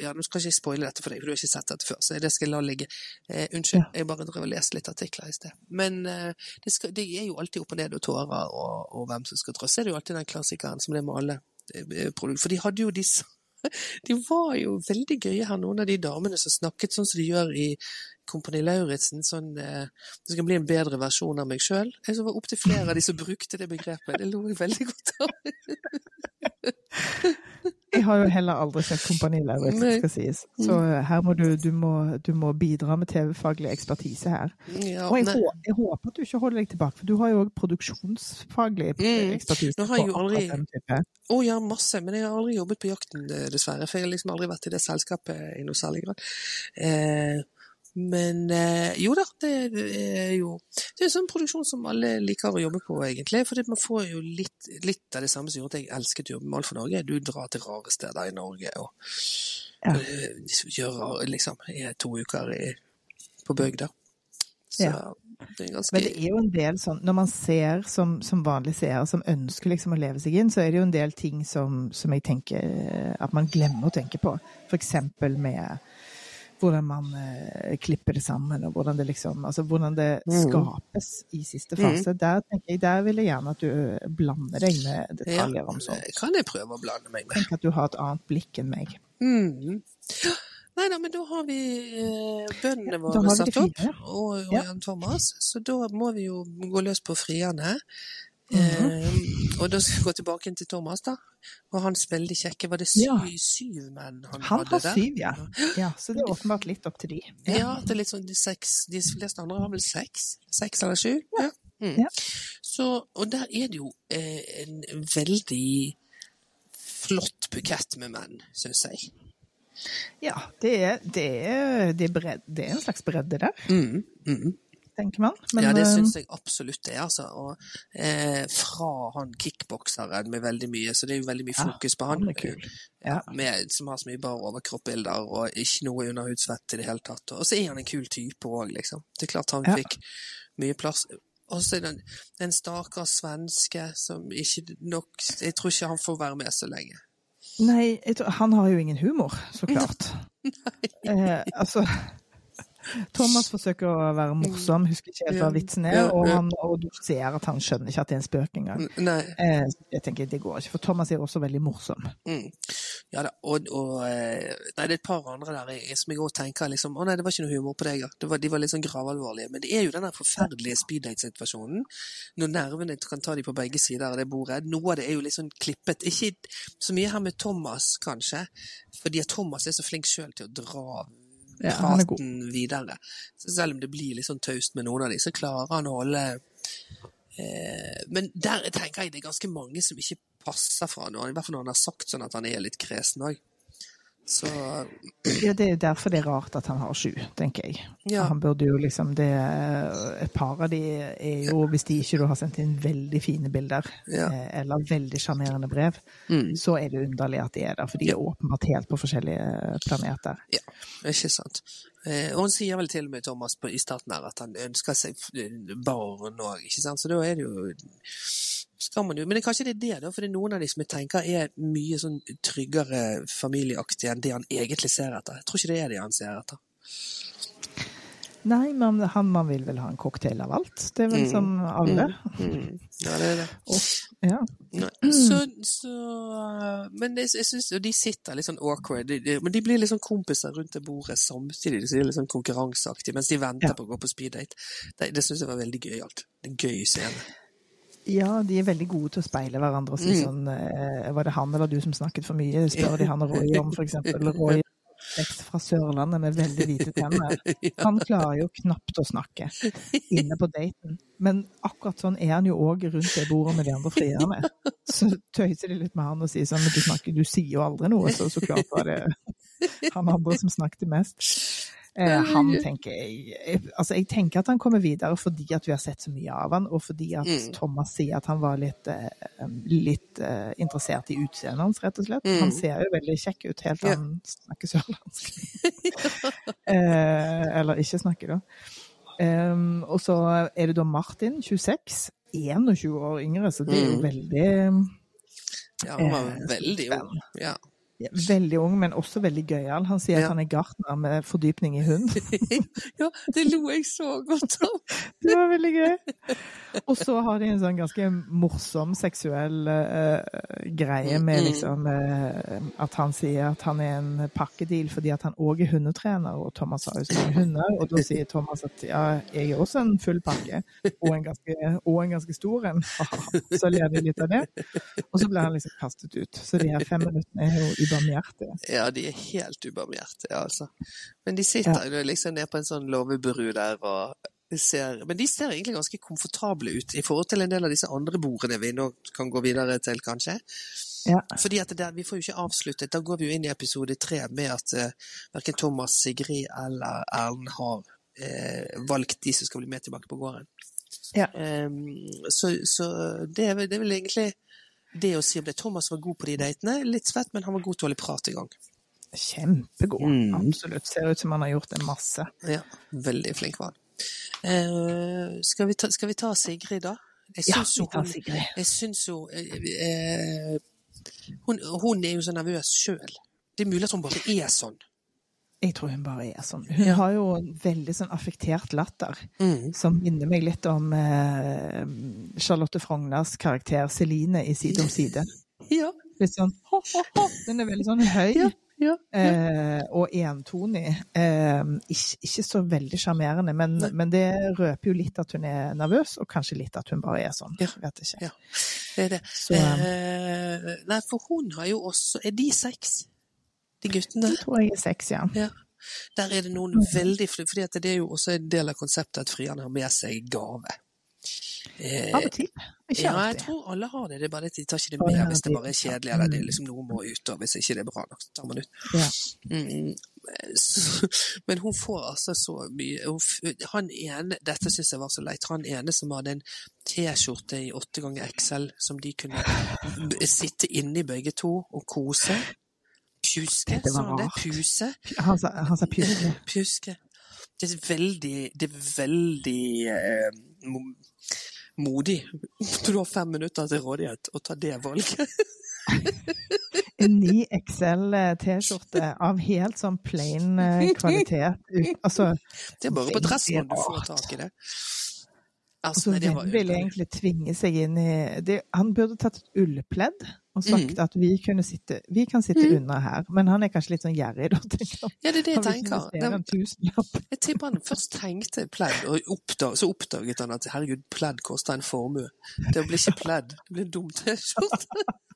Ja, nå skal ikke jeg spoile dette for deg, for du har ikke sett dette før, så det skal jeg la ligge. Eh, unnskyld, jeg bare drev og leste litt artikler i sted. Men eh, det, skal, det er jo alltid opp og ned og tårer og, og hvem som skal trøste. Det er jo alltid den klassikeren som det med alle eh, produkter. For de hadde jo disse De var jo veldig gøye her, noen av de damene som snakket sånn som de gjør i Kompani Lauritzen. Sånn eh, Det skal bli en bedre versjon av meg sjøl. Jeg var opptil flere av de som brukte det begrepet. Det lo jeg veldig godt av. Jeg har jo heller aldri sett Kompani Lauritzen, skal sies. Så her må du, du, må, du må bidra med TV-faglig ekspertise her. Ja, Og jeg, nei. hå- jeg håper at du ikke holder deg tilbake, for du har jo òg produksjonsfaglig Mm. ekspertise. Nå har jeg jo aldri- Å oh. Ja, masse. Men jeg har aldri jobbet på jakten, eh, dessverre. For jeg har liksom aldri vært i det selskapet i noe særlig grad. Eh, men eh, jo da, det er jo Det er en sånn produksjon som alle liker å jobbe på, egentlig. For man får jo litt, litt av det samme som gjorde at jeg elsket å jobbe med Alt for Norge. Du drar til rare steder i Norge og Ja. eh, gjør liksom er to uker i, på bygda. Så Ja. det er ganske Men det er jo en del sånn, når man ser som, som vanlig seer som ønsker liksom å leve seg inn, så er det jo en del ting som, som jeg tenker eh, at man glemmer å tenke på. For eksempel med hvordan man eh, klipper det sammen, og hvordan det liksom Altså hvordan det Mm. skapes i siste fase. Der jeg, der vil jeg gjerne at du eh, blander deg med ja, detaljer om sånt. kan jeg prøve å blande meg med. Tenk at du har et annet blikk enn meg. Mm. Nei da, men da har vi eh, bøndene våre ja, satt opp, og, og Ja. Jan Thomas, så da må vi jo gå løs på frierne. Eh, og da skal vi gå tilbake til Thomas, da. Og hans veldig kjekke Var det syv, Ja. syv menn han, Han hadde har syv, ja. ja. Så det er åpenbart litt opp til de. Ja, det er litt sånn de seks De fleste andre har vel seks? Seks eller sju? Ja. Mm. Så, og der er det jo eh, en veldig flott bukett med menn, syns jeg. Ja, det er, det er, det er, bred, det er en slags bredde der, Mm, mm. Tenker man. Men, ja, det eh, syns jeg absolutt det, er, altså. Og eh, fra han kickbokseren med veldig mye, så det er jo veldig mye fokus på han. han kul. Ja. Med, som har så mye bare overkroppbilder og ikke noe underhudsvett i det hele tatt. Og så er han en kul type òg, liksom. Det er klart han Ja. fikk mye plass. Og så er det en, en stakkars svenske som ikke nok Jeg tror ikke han får være med så lenge. Nei, tror, han har jo ingen humor, så klart. Eh, altså Thomas forsøker å være morsom, husker ikke helt hva vitsen er, og, han, og du ser at han skjønner ikke at det er en spøk engang. Eh, jeg tenker, det går ikke, for Thomas er også veldig morsom. Mm. Ja da, og, og eh, Nei, det er et par andre der jeg, som jeg òg tenker liksom Å nei, det var ikke noe humor på deg, ja. Det var, de var litt sånn gravalvorlige. Men det er jo den der forferdelige speeddate-situasjonen. Når nervene kan ta de på begge sider av det bordet. Noe av det er jo litt sånn klippet. Ikke så mye her med Thomas, kanskje. Fordi Thomas er så flink sjøl til å dra Ja, praten videre. Så selv om det blir litt sånn taust med noen av de, så klarer han å holde eh, Men der tenker jeg det er ganske mange som ikke passer for han, i hvert fall når han har sagt sånn at han er litt kresen òg. Så Ja, det er derfor det er rart at han har sju, tenker jeg. ja. Han burde jo liksom det Et par av de er jo, hvis de ikke har sendt inn veldig fine bilder, Ja. eh, eller veldig sjarmerende brev, Mm. så er det underlig at de er der. For de er åpenbart helt på forskjellige planeter. Ja, Ikke sant. Eh, og han sier vel til og med Thomas på, i starten her at han ønsker seg f- barn òg, ikke sant. Så da er det jo skal man jo, Men det, kanskje det er det, da, for det er noen av de som jeg tenker er mye sånn tryggere familieaktige enn det han egentlig ser etter. Jeg tror ikke det er det han ser etter. Nei, men han man vil vel ha en cocktail av alt. Det er vel Mm. som alle. Mm. Ja, det er det. Ja. Nei. Så, så Men det, jeg synes, de sitter litt sånn awkward, de, de, men de blir litt sånn kompiser rundt det bordet samtidig. Så de er litt sånn konkurranseaktige mens de venter Ja. på å gå på speeddate. Det, det syns jeg var veldig gøyalt. En gøy scene. ja, de er veldig gode til å speile hverandre og si Mm. sånn eh, Var det han eller du som snakket for mye? Spør de han og Roy om, for eksempel. Roy vekst fra Sørlandet med veldig hvite tenner. Han klarer jo knapt å snakke inne på daten. Men akkurat sånn er han jo òg rundt det bordet med de andre frierne. Så tøyser de litt med han og sier sånn du, snakker, du sier jo aldri noe, så så klart var det han andre som snakket mest. Eh, han tenker jeg, Altså, jeg tenker at han kommer videre fordi at vi har sett så mye av han, og fordi at Mm. Thomas sier at han var litt, eh, litt eh, interessert i utseendet hans, rett og slett. Mm. Han ser jo veldig kjekk ut helt til Ja. han snakker sørlandsk. eh, eller ikke snakker, da. Em, og så er det da Martin, 26. 21 år yngre, så det er jo Mm. veldig Ja, han var Eh, veldig ung. Ja. Veldig ung, men også veldig gøyal. Han sier Ja. at han er gartner med fordypning i hund. ja, det lo jeg så godt av. Det var veldig gøy. Og så har de en sånn ganske morsom seksuell uh, greie med Mm, mm. liksom uh, at han sier at han er en pakkedeal fordi at han òg er hundetrener, og Thomas har jo mange hunder. Og da sier Thomas at ja, jeg er også en full pakke, og en ganske, og en ganske stor en. Så ler de litt av det. Og så blir han liksom kastet ut. Så de her fem minuttene er jo ubarmhjertige. Ja, de er helt ubarmhjertige, altså. Men de sitter ja. liksom nede på en sånn låvebru der og ser Men de ser egentlig ganske komfortable ut i forhold til en del av disse andre bordene vi nå kan gå videre til, kanskje. Ja. Fordi at der, Vi får jo ikke avsluttet. Da går vi jo inn i episode tre med at uh, verken Thomas, Sigrid eller Erlend har uh, valgt de som skal bli med tilbake på gården. Ja. Um, så så det, er det er vel egentlig det å si om det. Thomas var god på de datene. Litt svett, men han var god til å holde prat i gang. Kjempegod. Mm. Absolutt. Ser ut som han har gjort en masse. Ja, veldig flink var han. Eh, skal, vi ta, skal vi ta Sigrid, da? Jeg syns ja, vi tar Sigrid. jeg syns jo eh, eh, hun, hun er jo så nervøs sjøl. Det er mulig at hun bare er sånn. Jeg tror hun bare er sånn. Hun Ja. har jo en veldig sånn affektert latter, Mm. som minner meg litt om eh, Charlotte Frognas karakter Celine i Side om side. Ja, Litt sånn ho-ho-ho. Den er veldig sånn høy ja, ja. eh, og entonig. Eh, ikke, ikke så veldig sjarmerende, men, men det røper jo litt at hun er nervøs, og kanskje litt at hun bare er sånn. Ja. Vet ikke. Ja. Det er det. Så Eh, nei, for hun har jo også Er de seks, de guttene? det tror jeg er seks, ja. Ja. Der er det noen veldig fordi at det er jo også en del av konseptet at frierne har med seg gave. Eh, Av og til. Ikke Ja, jeg tror alle har det. Det er bare at de tar ikke det med ja, hvis det bare er kjedelig, eller det er Mm. liksom noe må ut, og hvis ikke det er bra nok, så tar man ut. Ja. Mm. Så, men hun får altså så mye hun, Han ene, dette syns jeg var så leit, han ene som hadde en T-skjorte i åtte ganger XL som de kunne sitte inni begge to og kose. Pjuske, det var rart. Puse? Han sa, han sa pjuske. Pjuske. Det er veldig, det er veldig eh, modig når du har fem minutter til rådighet å ta det valget. En ny XL-T-skjorte av helt sånn plain eh, kvalitet. Altså, Det er bare på dressen du får tak i det. Altså, så nei, hvem ville egentlig tvinge seg inn i det, Han burde tatt et ullpledd og sagt Mm. at vi, sitte, vi kan sitte Mm. unna her. Men han er kanskje litt sånn gjerrig, da, tenker han. Ja, det er det jeg tenker. Det, jeg tipper han først tenkte pledd, og oppdag, så oppdaget han at herregud, pledd koster en formue. Det blir ikke pledd, det blir dum T-skjorte.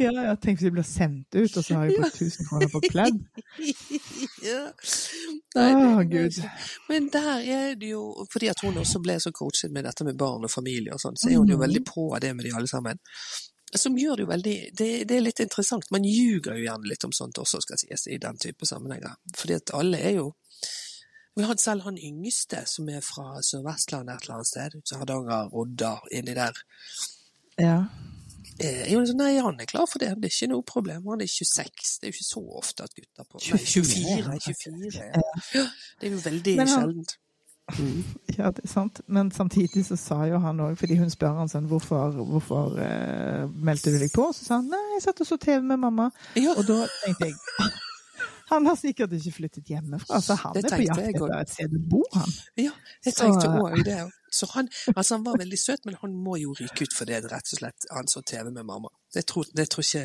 Ja, ja, tenk hvis vi blir sendt ut, og så har jeg brukt 1000 kroner på pledd. ja. Å, Nei, Gud. Men der er det jo, fordi at hun også ble så coachet med dette med barn og familie og sånn, så er hun jo Mhm. veldig på det med de alle sammen. Som gjør det jo veldig det, det, er litt interessant. Man ljuger jo gjerne litt om sånt også, skal sies, i den type sammenhenger. Fordi at alle er jo Vi har selv han yngste, som er fra Sør-Vestlandet et eller annet sted. Hardanger, Odda, inni der. Ja. Eh, jo, nei, han er klar for det. Det er ikke noe problem. Han er 26. Det er jo ikke så ofte at gutter på Nei, 24. 24 ja. ja. Det er jo veldig han, sjeldent. Mm. Ja, det er sant. Men samtidig så sa jo han òg, fordi hun spør han sånn hvorfor, hvorfor eh, meldte du deg på? Så sa han nei, jeg satt og så TV med mamma. Ja. Og da tenkte jeg han har sikkert ikke flyttet hjemmefra, så han er på jakt etter et sted å bo, han. Ja, jeg tenkte òg det. Så han, altså han var veldig søt, men han må jo ryke ut for det, rett og slett. Han så TV med mamma. Det tror, det tror ikke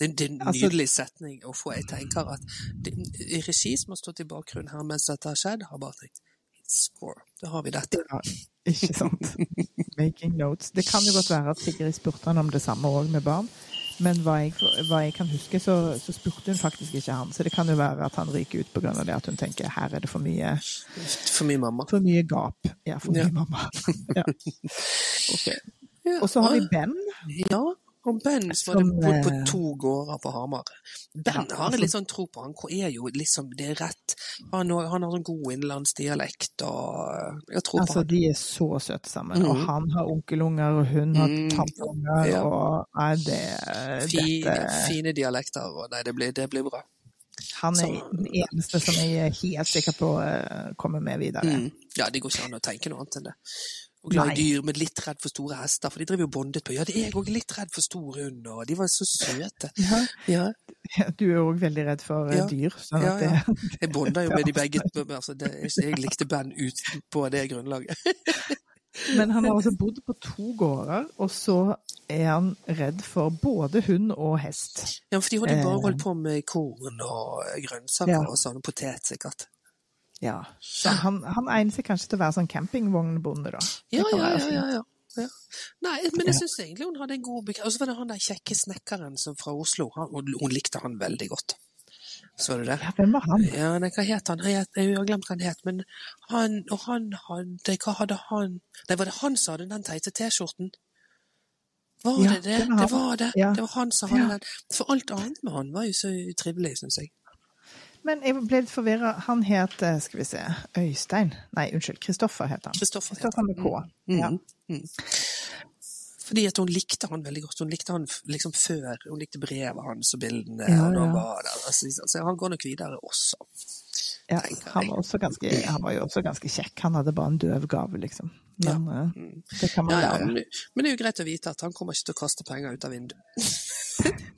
det, det, er en altså- nydelig setning å få. Jeg tenker at det, regi som har stått i bakgrunnen her mens dette har skjedd, har bare tenkt score. Da har vi dette. Ja, ikke sant. Making notes. Det kan jo godt være at Sigrid spurte han om det samme òg med barn. Men hva jeg, hva jeg kan huske, så, så, spurte hun faktisk ikke han. Så det kan jo være at han ryker ut pga. det at hun tenker her er det for mye For mye mamma. For mye gap. Ja, for mye ja. mamma. Ja. Okay. Og så har vi Ben. Ja. Og Ben som hadde bodd på to gårder på Hamar. Ben har jeg altså litt sånn tro på. Han er jo liksom Det er rett. Han, han har sånn god innenlandsdialekt og Jeg tror altså, på han. De er så søte sammen. Mm. Og han har onkelunger, og hun har mm. tanteunger, ja. og nei, det Fine, dette... fine dialekter, og nei, det blir, det blir bra. Han er den eneste som jeg er helt sikker på uh, kommer med videre. Mm. Ja, det går ikke an å tenke noe annet enn det og glad i dyr, men litt redd for store hester. For de driver jo bondet på. Ja, det er jeg òg litt redd for stor hund, og de var så søte. Ja. ja. Du er òg veldig redd for eh, ja. dyr. Ja, ja. Jeg bonda jo med de begge. Altså, det, jeg likte band ut på det grunnlaget. Men han har altså bodd på to gårder, og så er han redd for både hund og hest. Ja, for de hadde bare holdt på med korn og grønnsaker og sånn, potet sikkert. Ja. Så han, han egner seg kanskje til å være sånn campingvognbonde, da. Ja, ja, ja, ja, ja. Ja. Nei, men jeg syns egentlig hun hadde en god bekreftelse. Og så var det han der kjekke snekkeren fra Oslo. Han, hun likte han veldig godt. Så du det? Ja, hvem var han? Ja, nei, hva het han? Jeg, har glemt hva han het. Men han og han hadde Hva hadde han Nei, var det han som hadde den teite T-skjorten? Var ja, det det? Det var det. Var det. Ja. det var han som hadde den. For alt annet med han var jo så utrivelig, syns jeg. Men jeg ble litt forvirra. Han het eh, skal vi se, Øystein Nei, unnskyld. Kristoffer het han. Kristoffer med K. Mm. Ja. Mm. mm. Fordi at hun likte han veldig godt. Hun likte han liksom før. Hun likte brevet hans og bildene. Ja, og der. Altså, så han går nok videre også. Ja, han var, ganske, han var, jo også ganske kjekk. Han hadde bare en døv gave, liksom. Men ja. uh, det kan man lære. Men, men, det er jo greit å vite at han kommer ikke til å kaste penger ut av vinduet.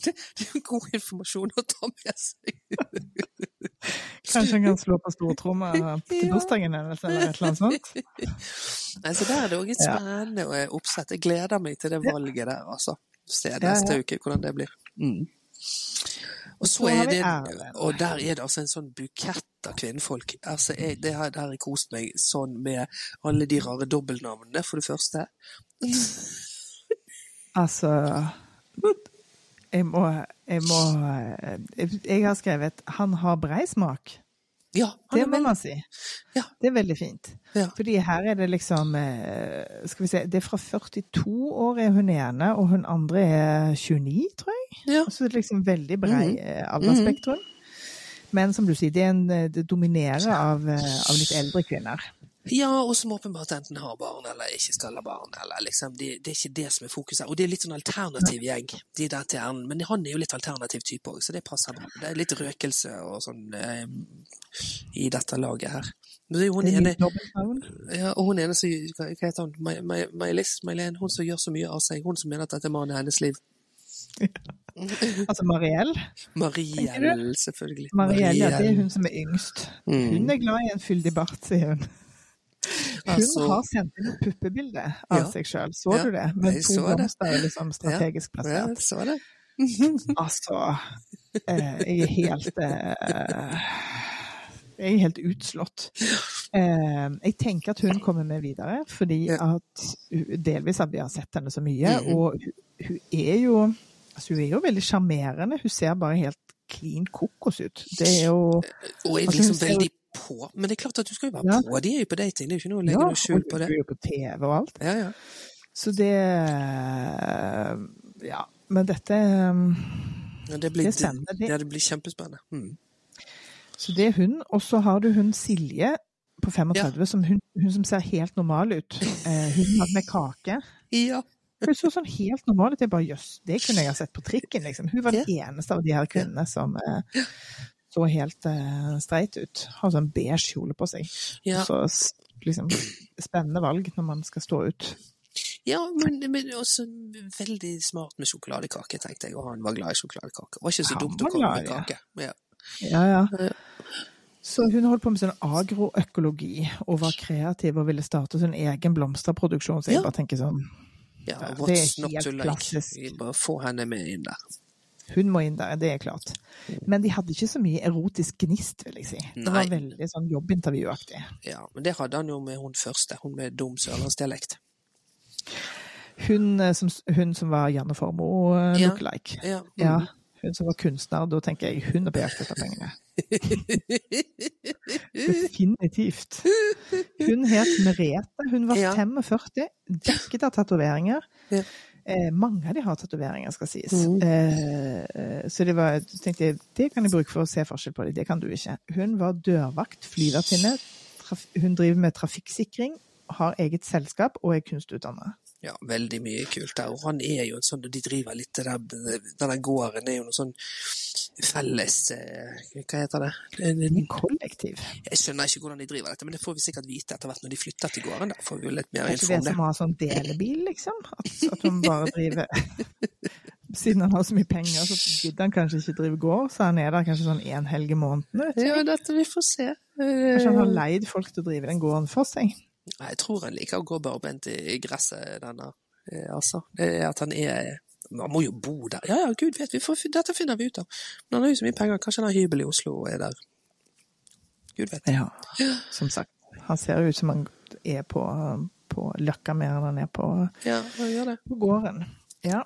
det, det er god informasjon å ta med seg. Kanskje han kan slå på stortromma til bursdagen eller et eller annet sånt? Nei, så Der er det òg et spennende ja. oppsett. Jeg gleder meg til det valget der, altså. Se neste ja, ja. uke hvordan det blir. Mm. Og så er det, og der er det altså en sånn bukett av kvinnfolk. Altså, jeg, det har, der har jeg kost meg sånn med alle de rare dobbeltnavnene, for det første. altså jeg må, jeg må Jeg har skrevet 'Han har brei smak'. Ja, det må man si. Ja. Det er veldig fint. Ja. Fordi her er det liksom eh, Skal vi se Det er fra 42 år er hun ene, og hun andre er 29, tror jeg. Ja. Så det er liksom veldig brei mm -hmm. aldersspektrum. Men som du sier, det, en, det dominerer av, av litt eldre kvinner. Ja, og som åpenbart enten har barn eller ikke skal ha barn. eller liksom, det, det, er ikke det som er fokuset. Og det er litt sånn alternativ gjeng. de der til Ernen, Men han er jo litt alternativ type òg, så det passer bra. Det er litt røkelse og sånn eh, i dette laget her. Men det er jo hun ene, ja, og hun ene som Hva heter hun? May-Liss? May-Len? Hun som gjør så mye av seg. Hun som mener at dette er mannen i hennes liv. altså Mariell? Mariell, selvfølgelig. Mariell, ja, det er hun som er yngst. Mm. Hun er glad i en fyldig bart, sier hun. Hun altså, har sendt inn et puppebilde av ja, seg sjøl, så ja, du det? Med to blomster liksom strategisk plassert. Ja, jeg så det. altså eh, Jeg er helt eh, Jeg er helt utslått. Eh, jeg tenker at hun kommer med videre, fordi at delvis at vi har sett henne så mye. Mm. Og hun, hun er jo altså hun er jo veldig sjarmerende. Hun ser bare helt klin kokos ut. Det er jo Og er liksom veldig på. Men det er klart at du skal jo være ja. på. De er jo på dating, det er jo ikke noe å legge ja, noe skjul på det. Ja, og du er jo på TV og alt. Ja, ja. Så det Ja, men dette um, Ja, det blir, Det det. Ja, det blir kjempespennende. Mm. Så det er hun. Og så har du hun Silje på 35, som hun, hun som ser helt normal ut. Eh, hun hadde med kake. Ja. Hun så sånn helt normal ut. Jeg bare jøss, det kunne jeg ha sett på trikken, liksom. Hun var den eneste av de her kvinnene som eh, så helt uh, streit ut. Har sånn beige kjole på seg. Ja. Så liksom spennende valg når man skal stå ut. Ja, men, men også veldig smart med sjokoladekake, tenkte jeg. Og han var glad i sjokoladekake. Det var ikke så Han dumt å komme med kake. Ja. Ja, ja. Så hun holdt på med sånn agroøkologi og var kreativ og ville starte sin egen blomsterproduksjon. Så jeg bare tenker sånn ja Det er what's not helt to like? klassisk. Bare få henne med inn der. Hun må inn der, det er klart. Men de hadde ikke så mye erotisk gnist, vil jeg si. Det var Nei. veldig sånn jobbintervjuaktig. Ja, men det hadde han jo med hun første, hun med dum sørlandsdialekt. Hun, eh, som, hun som var Janne Formoe Ja. look-like. Ja. Ja. mm. Hun som var kunstner. Da tenker jeg hun er på jakt etter pengene. Definitivt. Hun het Merete. Hun var Ja. 45, dekket av tatoveringer. Ja. Eh, mange av de har tatoveringer, skal sies. Mm. Eh, eh, så det var, tenkte jeg, det kan jeg bruke for å se forskjell på dem. Det kan du ikke. Hun var dørvakt, flyvertinne. Hun driver med trafikksikring, har eget selskap og er kunstutdannet. Ja, veldig mye kult der. Og han er jo en sånn, de driver litt det der, denne gården er jo noe sånn felles, eh, hva heter det? En- kollektiv. Jeg skjønner ikke hvordan de driver dette, men det får vi sikkert vite etter hvert når de flytter til gården. Da får vi jo litt mer Er info ikke det om det. som har sånn delebil, liksom? At, at man bare driver Siden han har så mye penger, så gidder han kanskje ikke drive gård, så han er der kanskje sånn én helg i måneden. Ja, dette vi får se. Kanskje han har leid folk til å drive den gården for seg. Jeg tror han liker å gå barbent i gresset, denne. Eh, altså, det er at han er Han må jo bo der. Ja ja, gud vet, vi får, dette finner vi ut av. Men han har jo så mye penger, kanskje han har hybel i Oslo og er der. Gud vet. Ja, som sagt. Han ser jo ut som han er på, på Løkka mer enn han er på, Ja, han på gården. Ja.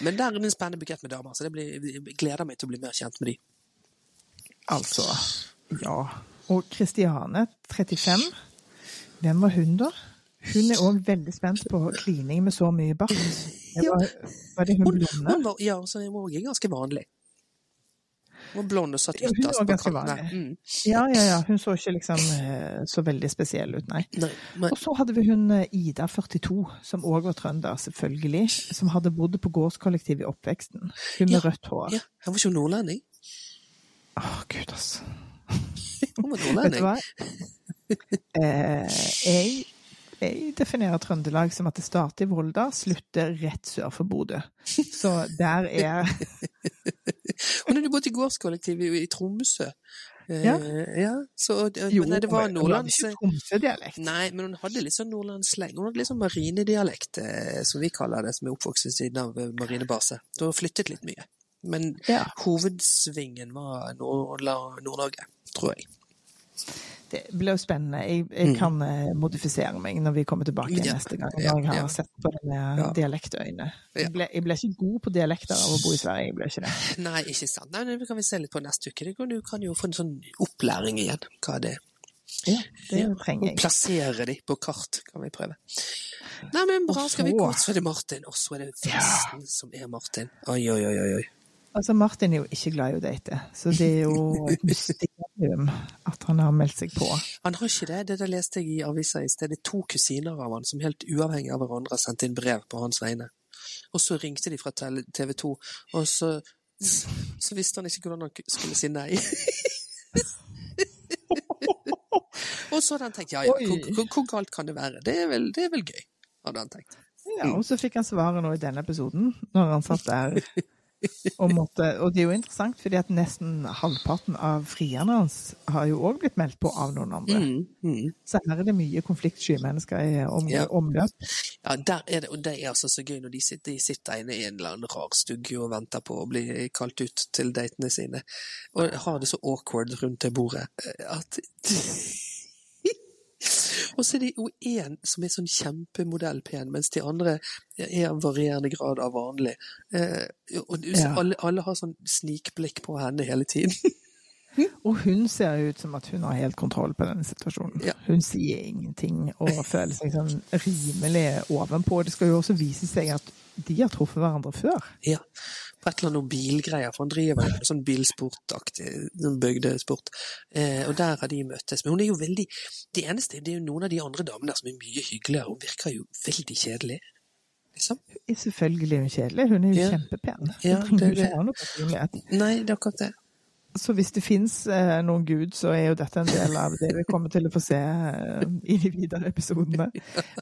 Men der er det en spennende bukett med damer, så det blir, jeg gleder meg til å bli mer kjent med de. Altså. Ja. Og Kristiane, 35. Hvem var hun, da? Hun er òg veldig spent på klining med så mye bart. Var, var det hun Hun, blonde? hun var, ja, så hun var ganske vanlig. Hun blonde satt ytterst ja, på kanten. Mm. Ja, ja, ja. Hun så ikke liksom eh, så veldig spesiell ut, nei. Nei, men, Og så hadde vi hun eh, Ida, 42, som òg var trønder, selvfølgelig. Som hadde bodd på gårdskollektiv i oppveksten. Hun med Ja, rødt hår. ja, han var ikke nordlending. Å, gud, altså. Hun var Vet du nordlending. hva? Eh, jeg, jeg definerer Trøndelag som at det starter i Volda, slutter rett sør for Bodø. Så der er Hun hadde bodde i gårdskollektiv i, Tromsø. Eh, Ja. ja så, Jo, nei, det var nordlands... Tromsø-dialekt. Nei, men hun hadde litt sånn nordlandsleng. Hun hadde litt sånn marinedialekt, eh, som vi kaller det, som er oppvokst ved siden av eh, marinebase. Hun har flyttet litt mye. Men Ja. hovedsvingen var Nord-Norge, tror jeg. Det blir jo spennende. Jeg, jeg kan eh, modifisere meg når vi kommer tilbake Mm. Ja. neste gang. Når jeg har ja. sett på denne Ja. dialektøyne. Jeg ble, jeg ble ikke god på dialekter av å bo i Sverige. Jeg ble ikke det. Nei, ikke sant. Nei, det kan vi se litt på neste uke. Du kan jo få en sånn opplæring igjen. Hva er det? Ja, det Ja, trenger jeg. plassere de på kart, kan vi prøve. Nei, men bra. Skal vi gå? Så er det Martin. Og så er det festen som er Martin. Oi, oi, oi, oi. Altså, Martin er jo ikke glad i å date, så det er jo et mysterium at han har meldt seg på. Han har ikke det. Det der leste jeg i avisa i sted. Det er to kusiner av han som helt uavhengig av hverandre har sendt inn brev på hans vegne. Og så ringte de fra TV 2, og så, så visste han ikke hvordan han skulle si nei. og så hadde han tenkt ja ja, hvor, hvor galt kan det være? Det er vel, det er vel gøy, hadde han tenkt. Ja, og så fikk han svaret nå i denne episoden, når han satt der. Og, måtte, og det er jo interessant, fordi at nesten halvparten av frierne hans har jo òg blitt meldt på av noen andre. Mm, mm. Så her er det mye konfliktsky mennesker i om, Ja. omløp. Ja, er det, og det er altså så gøy når de sitter, de sitter inne i en eller annen rar stugge og venter på å bli kalt ut til datene sine, og har det så awkward rundt det bordet eh, at Og så er det jo én som er sånn kjempemodell pen, mens de andre er av varierende grad av vanlig. Eh, og Ja. alle, alle har sånn snikblikk på henne hele tiden. Og hun ser ut som at hun har helt kontroll på denne situasjonen. Ja. Hun sier ingenting og føler seg sånn rimelig ovenpå. Det skal jo også vise seg at de har truffet hverandre før. Ja. På et eller annet bilgreier, for han driver med sånn bilsportaktig sånn bygdesport. Eh, og der har de møttes. Men hun er jo veldig Det eneste det er jo noen av de andre damene der som er mye hyggeligere. Hun virker jo veldig kjedelig. Liksom. Selvfølgelig er hun kjedelig, hun er jo Ja. kjempepen. Ja, det det. Nei, det er akkurat det. Så hvis det fins eh, noen gud, så er jo dette en del av det vi kommer til å få se eh, i de videre episodene.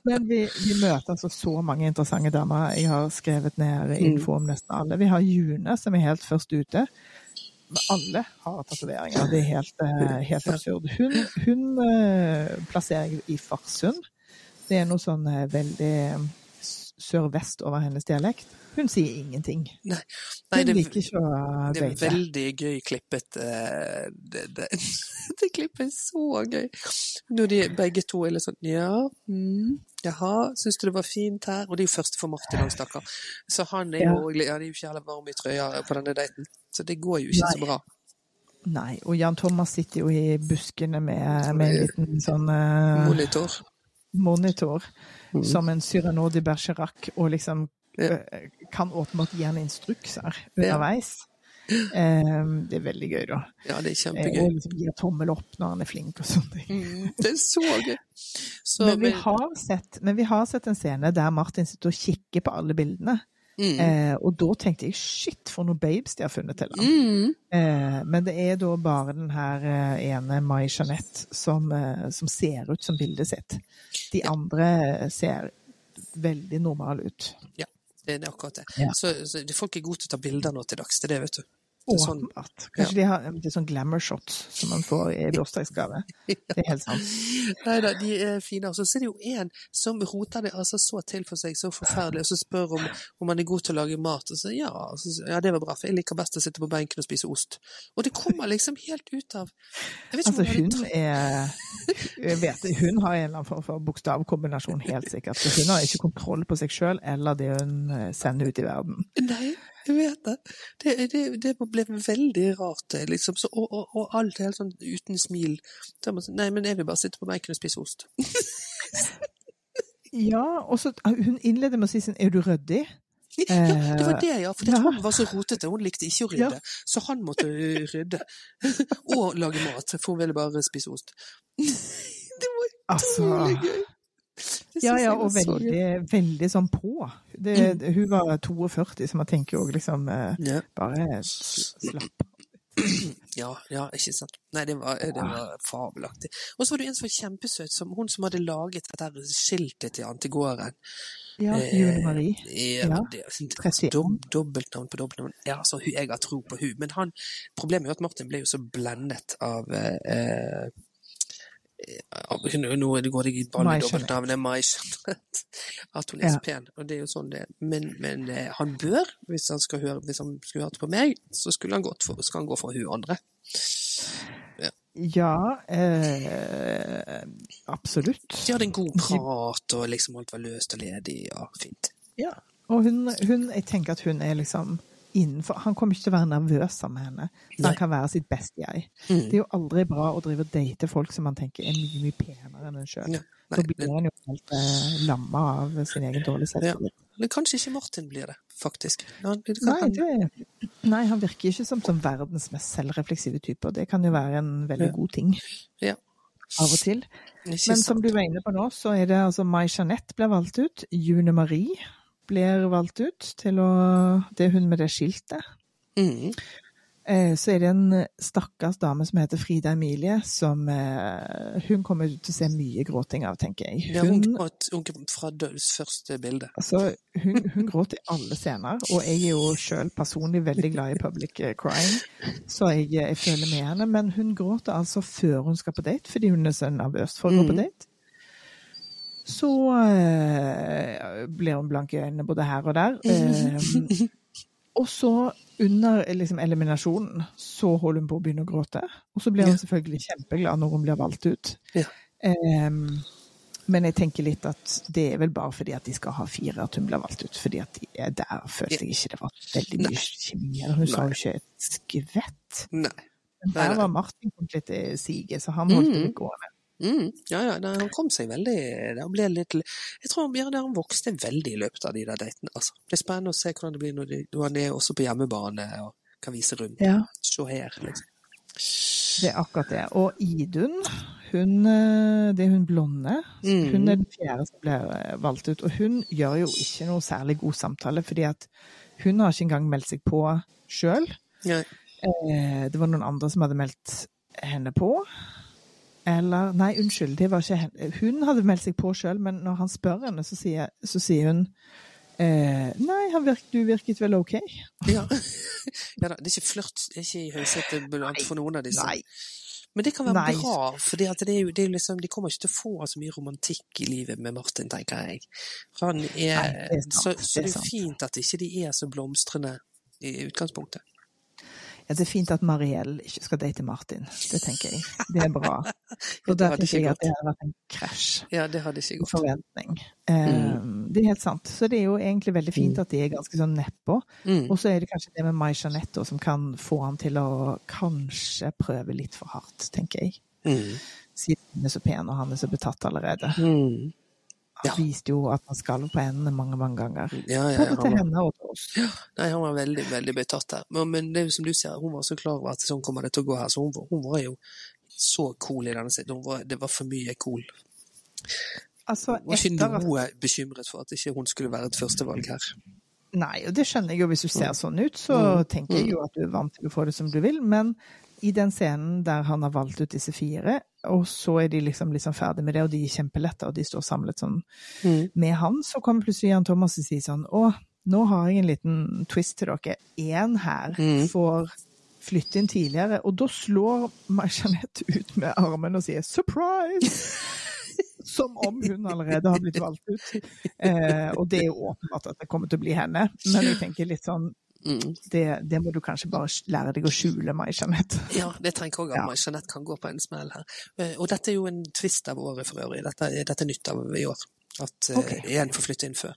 Men vi, vi møter altså så mange interessante damer. Jeg har skrevet ned info om nesten alle. Vi har June, som er helt først ute. Alle har tatoveringer. Det er helt, eh, helt absurd. Hun, hun eh, plasserer jeg i Farsund. Det er noe sånn eh, veldig sørvest over hennes dialekt. Hun sier ingenting. Nei, Hun det, liker ikke å det er veldig gøy klippet. eh, Det, det, det klippet er så gøy. Når de begge to er litt sånn Ja, mm, jaha, syns du det var fint her? Og det er jo første for Martin, òg, stakkar. Så han er jo, ja, Ja, er jo ikke heller varm i trøya på denne daten. Så det går jo ikke så bra. Nei, og Jan Thomas sitter jo i buskene med, med en liten sånn uh, Monitor. Monitor Mm. som en Cyrano de Bergerac, og liksom Ja. eh, kan åpenbart gi han instrukser underveis. Um, det er veldig gøy, da. Ja, det er Eh, kjempegøy. og liksom gir tommel opp når han er flink og sånne ting. Mm, det er så gøy. Så, Men vi, har sett, men vi har sett en scene der Martin sitter og kikker på alle bildene. Mm, Eh, og da tenkte jeg shit, for noen babes de har funnet til ham. mm, Eh, men det er da bare den her eh, ene Mai Jeanette som, eh, som ser ut som bildet sitt. De andre ser veldig normale ut. Ja, det er akkurat det. Ja. Så, så folk er gode til å ta bilder nå til dags, det er det, vet du. Er sånn. Kanskje de har det er sånn glamour shots som man får i bursdagsgave. Det er helt sant. Nei da, de er fine. Og så er det jo en som roter det altså så til for seg, så forferdelig, og så spør om, om han er god til å lage mat. Og så ja, så, ja, det var bra, for jeg liker best å sitte på benken og spise ost. Og det kommer liksom helt ut av Altså, hun er jeg vet, Hun har en eller annen form for bokstavkombinasjon, helt sikkert. Så hun har ikke kontroll på seg sjøl eller det hun eh, sender ut i verden. Nei, jeg vet det. Det, det, det ble veldig rart, liksom. Så, og, og, og alt helt sånn uten smil. Så man Nei, men jeg vil bare sitte på benken og spise ost. Ja, og så Hun innleder med å si sånn Er du ryddig? Ja, det var det, ja. For ja. hun var så rotete. Hun likte ikke å rydde. Ja. Så han måtte rydde. Og lage mat, for hun ville bare spise ost. Det var Altså gøy. Det Ja, ja, og veldig, veldig sånn på. Det, hun var 42, så man tenker jo liksom eh, Ja. Bare slapp Ja, ja, ikke sant. Nei, det var, det var fabelaktig. Og så var det en som var kjempesøt, som, hun som hadde laget dette skiltet til antigården. Ja, Julie June Marie. Eh, Ja, det, det, 31. dob, dobbeltnavn på dobbeltnavn. Ja, altså, jeg har tro på hun. Men han, problemet er jo at Martin ble jo så blendet av eh, eh, Nå går det i ball i dobbeltnavnet Mais. At hun er så pen, og det er jo sånn det. Men, men eh, han bør, hvis han skal høre hvis han skulle hørt på meg, så skulle han gått for, skal han gå for hun andre. Ja, eh, absolutt. De hadde en god prat, og liksom alt var løst og ledig, og fint. Ja. Og hun, hun, jeg tenker at hun er liksom innenfor Han kommer ikke til å være nervøs sammen med henne. Så han kan være sitt beste jeg. Mm. Det er jo aldri bra å drive og date folk som man tenker er mye, mye penere enn en sjøl. Ja, Da blir han jo helt eh, lamma av sin egen dårlige selvtillit. Men kanskje ikke Martin blir det, faktisk. Han, det kan, Nei, det, nei, han virker ikke som, som verdens mest selvrefleksive type, og det kan jo være en veldig Ja. god ting Ja. av og til. Men som du var inne på nå, så er det altså Mai Jeanette blir valgt ut. June Marie blir valgt ut til å Det er hun med det skiltet. Mm. Eh, Så er det en stakkars dame som heter Frida Emilie, som eh, hun kommer til å se mye gråting av, tenker jeg. Ja, hun gråt hun gråt fra døds første bilde. altså, hun, hun gråter i alle scener, og jeg er jo sjøl personlig veldig glad i public eh, crying, så jeg, jeg føler med henne. Men hun gråter altså før hun skal på date, fordi hun er så nervøs for å gå på Mhm. date. Så eh, blir hun blank i øynene både her og der. Eh, og så, under liksom, eliminasjonen, så holder hun på å begynne å gråte. Og så blir hun selvfølgelig kjempeglad når hun blir valgt ut. Ja. Em, men jeg tenker litt at det er vel bare fordi at de skal ha fire at hun blir valgt ut. Fordi at de er der følte jeg ikke det var veldig mye kjemi. eller Hun sa jo ikke et skvett. Nei. Nei, Nei, der var Martin kommet litt i siget, så han holdt det litt gående. Mm, ja, ja, han kom seg veldig litt Jeg tror Bjørn han vokste veldig i løpet av de der datene. Altså, det blir spennende å se hvordan det blir når, de, når han er også på hjemmebane og kan vise rundt. Ja. Se her, liksom. Det er akkurat det. Og Idun, hun, eh, det er hun blonde. Mm. Hun er den fjerde som ble eh, valgt ut. Og hun gjør jo ikke noe særlig god samtale, fordi at hun har ikke engang meldt seg på sjøl. Eh, det var noen andre som hadde meldt henne på. Eller Nei, unnskyld, det var ikke henne. Hun hadde meldt seg på sjøl, men når han spør henne, så sier, så sier hun eh, Nei, han virk, du virket vel OK? Ja. ja da, det er ikke flørt, det er ikke i høysetet blant for noen av disse. Nei. Men det kan være Nei. bra, for det er jo, det er liksom, de kommer ikke til å få så mye romantikk i livet med Martin, tenker jeg. Han er, Nei, det er sant, så, så det det er fint at ikke de er så blomstrende i utgangspunktet. Ja, det er fint at Mariell ikke skal date Martin. Det tenker jeg. Det er bra. For hadde tenker jeg at det hadde vært en krasj. Ja, det hadde ikke gått. forventning. Mm. Det er helt sant. Så det er jo egentlig veldig fint at de er ganske sånn nedpå. Mm. Og så er det kanskje det med Mai Jeanette som kan få han til å kanskje prøve litt for hardt, tenker jeg. Mm. Siden hun er så pen og han er så betatt allerede. Mm. Ja. viste jo at han skalv på endene mange, mange ganger. Ja, ja, Både til henne og til oss. nei, han var veldig, veldig betatt der. Men, men det er jo som du sier, hun var så klar over at sånn kommer det til å gå her, så hun, var- hun var jo så cool i denne siden. Det var for mye cool. Altså, var ikke noe bekymret for at ikke hun skulle være et førstevalg her. Nei, og det skjønner jeg jo. Hvis du ser sånn ut, så Mm. tenker jeg jo at du er vant til å få det som du vil. Men i den scenen der han har valgt ut disse fire, og så er de liksom, liksom ferdig med det, og de er kjempelette, og de står samlet sånn Mm. med han, så kommer plutselig Jan Thomas og sier sånn Å, nå har jeg en liten twist til dere. Én her Mm. får flytte inn tidligere. Og da slår Mai-Jeanette ut med armen og sier 'surprise'! Som om hun allerede har blitt valgt ut. Eh, og det er jo åpenbart at det kommer til å bli henne. Men jeg tenker litt sånn Mm. Det, det må du kanskje bare lære deg å skjule, Mai-Jeanette. Ja, det trenger òg at Ja. Mai-Jeanette kan gå på en smell her. Eh, Og dette er jo en twist av året for øvrig. Dette, er- dette er nytt av i år. At okay. Ok. én får flytte inn før.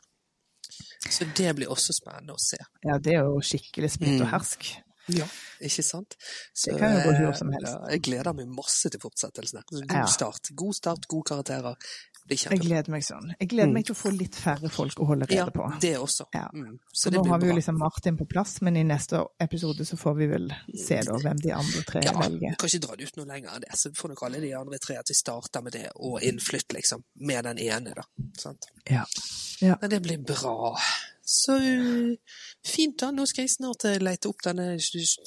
Så det blir også spennende å se. Ja, det er jo skikkelig splitt og Mm. hersk. Ja. Ikke sant? Så, Det kan jo gå eh, hvor som helst. Jeg gleder meg masse til fortsettelsen. her. God start. God start, gode karakterer. Blir Jeg gleder meg sånn. Jeg gleder meg til å få litt færre folk å holde Ja, på. Ja, det også. Ja. Mm. Så Så det nå blir har vi jo liksom Martin på plass, men i neste episode så får vi vel se da hvem de andre tre Ja, vi Ja, kan ikke dra det ut noe lenger enn det. Så får nok alle de andre tre at vi starter med det, og innflytt, liksom. Med den ene, da. Sant? Ja. Men det blir bra. Så uh, fint, da. Nå skal jeg snart eh, lete opp denne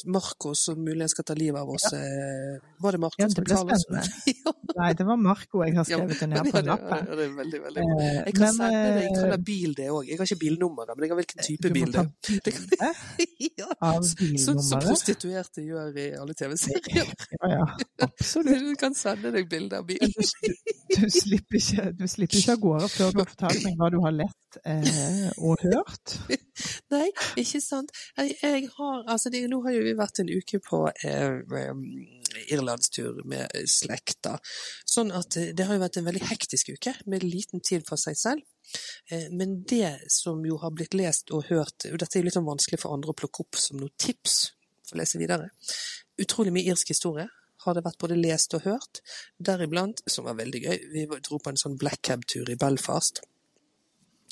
Marco som muligens skal ta livet av oss. Ja. Var det Marco Ja, det som betalte oss? ja, Nei, det var Marco jeg har skrevet det ned på en lapp her. det er veldig, veldig bra. Eh, Jeg kan men, sende deg, jeg kan eh, ha bil det òg. Jeg har ikke bilnummeret, men jeg har hvilken type bil det er. Ja, Sånn som prostituerte gjør i alle TV-serier. Ja, ja, absolutt. Du kan sende deg bilde av bilen. Du, du, slipper ikke, du slipper ikke av gårde før du har fortalt meg hva du har lett eh, og hørt. Nei, ikke sant. Jeg, jeg har, altså det, nå har jo vi vært en uke på eh, irlandstur med slekta, sånn at eh, det har jo vært en veldig hektisk uke med liten tid for seg selv. Eh, men det som jo har blitt lest og hørt, og dette er jo litt sånn vanskelig for andre å plukke opp som noen tips for å lese videre, utrolig mye irsk historie har det vært både lest og hørt, deriblant, som var veldig gøy, vi dro på en sånn black cab-tur i Belfast,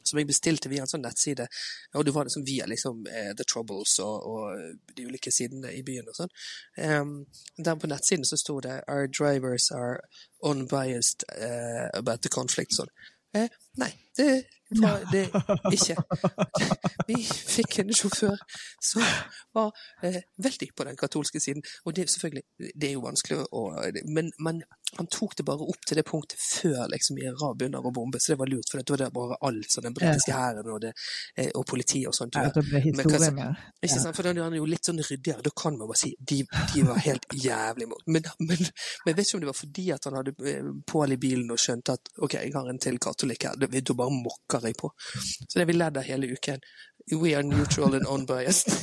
som jeg bestilte via en sånn nettside, og det var liksom via liksom eh, The Troubles og, og de ulike sidene i byen og sånn. Um, der på nettsiden så sto det Our drivers are unbiased uh, about the conflict. Sånn. Eh, nei, det var det ikke. Vi fikk en sjåfør som var eh, veldig på den katolske siden, og det selvfølgelig, det er jo vanskelig å men, men han tok det bare opp til det punktet før liksom IRA begynner å bombe, så det var lurt, for det var det bare alt sånn den britiske hæren og, eh, og politiet og sånt Ja, det ble historie med. Ikke sant? For den er jo litt sånn ryddigere. Da kan man bare si de, de var helt jævlig imot. Men, men, men jeg vet ikke om det var fordi at han hadde på Pål i bilen og skjønte at OK, jeg har en til katolikk her, da da bare mokker jeg på. Så det har vi ledd av hele uken. We are neutral and unbiased.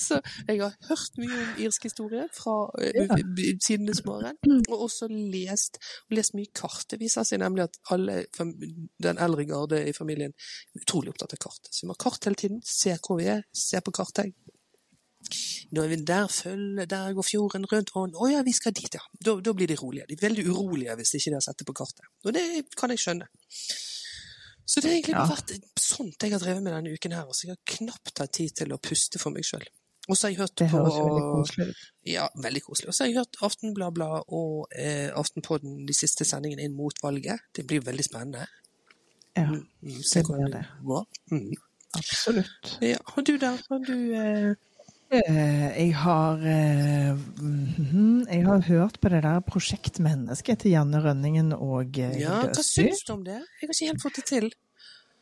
Så jeg har hørt mye om irsk historie fra eh, Ja. tidenes morgen, og også lest, lest mye kart. Det viser seg nemlig at alle, den eldre garde i familien er utrolig opptatt av kart. Så vi må ha kart hele tiden, se hvor vi er, se på kartet. Når vi der, følger, der går fjorden rundt, og å ja, vi skal dit, ja. Da, da blir de rolige. De er veldig urolige hvis ikke de har sett det på kartet. Og det kan jeg skjønne. Så det har egentlig Ja. vært sånt jeg har drevet med denne uken her. Altså, jeg har knapt hatt tid til å puste for meg sjøl. Og så har jeg hørt Det på høres veldig koselig ut. Ja, veldig koselig. Og så har jeg hørt Aftenbladet og eh, Aftenpodden de siste sendingene inn mot valget. Det blir veldig spennende. Ja, Mm, det blir det. Mm. absolutt. Ja, og du der, har du Eh, Jeg har eh, mhm, Jeg har hørt på det der Prosjekt Menneske til Janne Rønningen og eh, Ja, hva syns du om det? Jeg har ikke helt fått det til.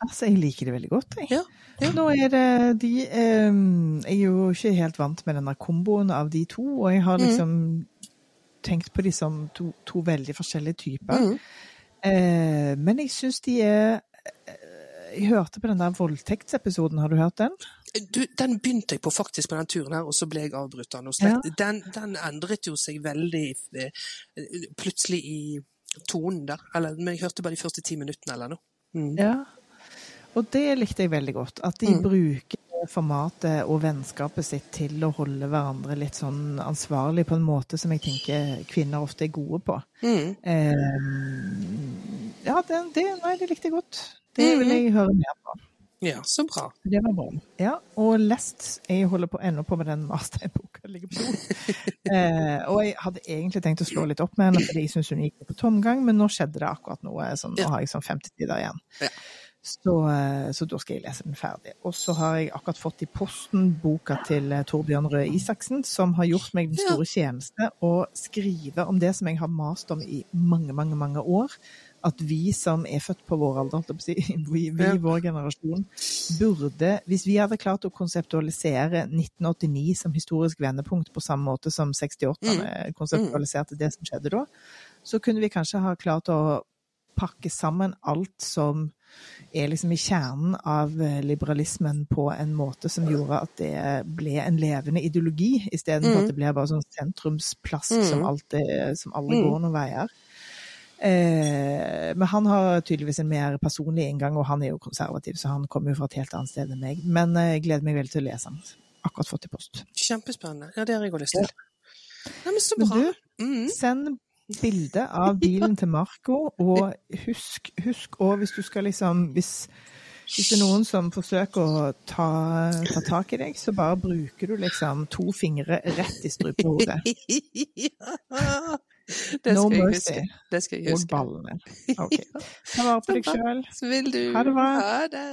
Altså, jeg liker det veldig godt, jeg. Ja, ja. Nå er det de eh, Jeg er jo ikke helt vant med denne komboen av de to, og jeg Mm. har liksom tenkt på de som to, to veldig forskjellige typer. Mm. Eh, men jeg syns de er eh, Jeg hørte på den der voldtektsepisoden, har du hørt den? Du, den begynte jeg på faktisk på den turen her, og så ble jeg avbrutt av noe slett. Den, den endret jo seg veldig eh, plutselig i tonen der. Eller, men jeg hørte bare de første ti minuttene eller noe. Mm. Ja. Og det likte jeg veldig godt. At de Mm. bruker formatet og vennskapet sitt til å holde hverandre litt sånn ansvarlig på en måte som jeg tenker kvinner ofte er gode på. Mm. Eh, ja, det, det, nei, det likte jeg godt. Det vil jeg høre mer på. Ja, så bra. Det var bra. Ja, og lest Jeg holder på ennå på med den Marstein-boka. ligger på eh, og jeg hadde egentlig tenkt å slå litt opp med henne, fordi jeg syns hun gikk på tomgang, men nå skjedde det akkurat noe. Sånn, nå har jeg sånn 50 tider igjen. Ja. Så, eh, så da skal jeg lese den ferdig. Og så har jeg akkurat fått i posten boka til eh, Torbjørn Røe Isaksen, som har gjort meg den store tjeneste å skrive om det som jeg har mast om i mange, mange, mange år. At vi som er født på vår alder, vi, vi vår generasjon, burde Hvis vi hadde klart å konseptualisere 1989 som historisk vendepunkt på samme måte som 68-erne konseptualiserte det som skjedde da, så kunne vi kanskje ha klart å pakke sammen alt som er liksom i kjernen av eh, liberalismen på en måte som gjorde at det ble en levende ideologi, istedenfor Mm. at det ble bare sånn sentrumsplask Mm. som, alltid, som alle Mm. går noen veier. Eh, men han har tydeligvis en mer personlig inngang, og han er jo konservativ, så han kommer jo fra et helt annet sted enn meg. Men eh, jeg gleder meg veldig til å lese han. Akkurat fått i post. Kjempespennende. Ja, det har jeg òg lyst til. Nei, men så Men du, Mm. Send bilde av bilen til Marco, og husk, husk og hvis du skal liksom hvis, hvis det er noen som forsøker å ta, ta tak i deg, så bare bruker du liksom to fingre rett i strupehodet. ja. Det skal no jeg mercy. huske. Det skal jeg huske. Og ballene. Ok. Ta vare på deg sjøl. Ha det bra. Ha det.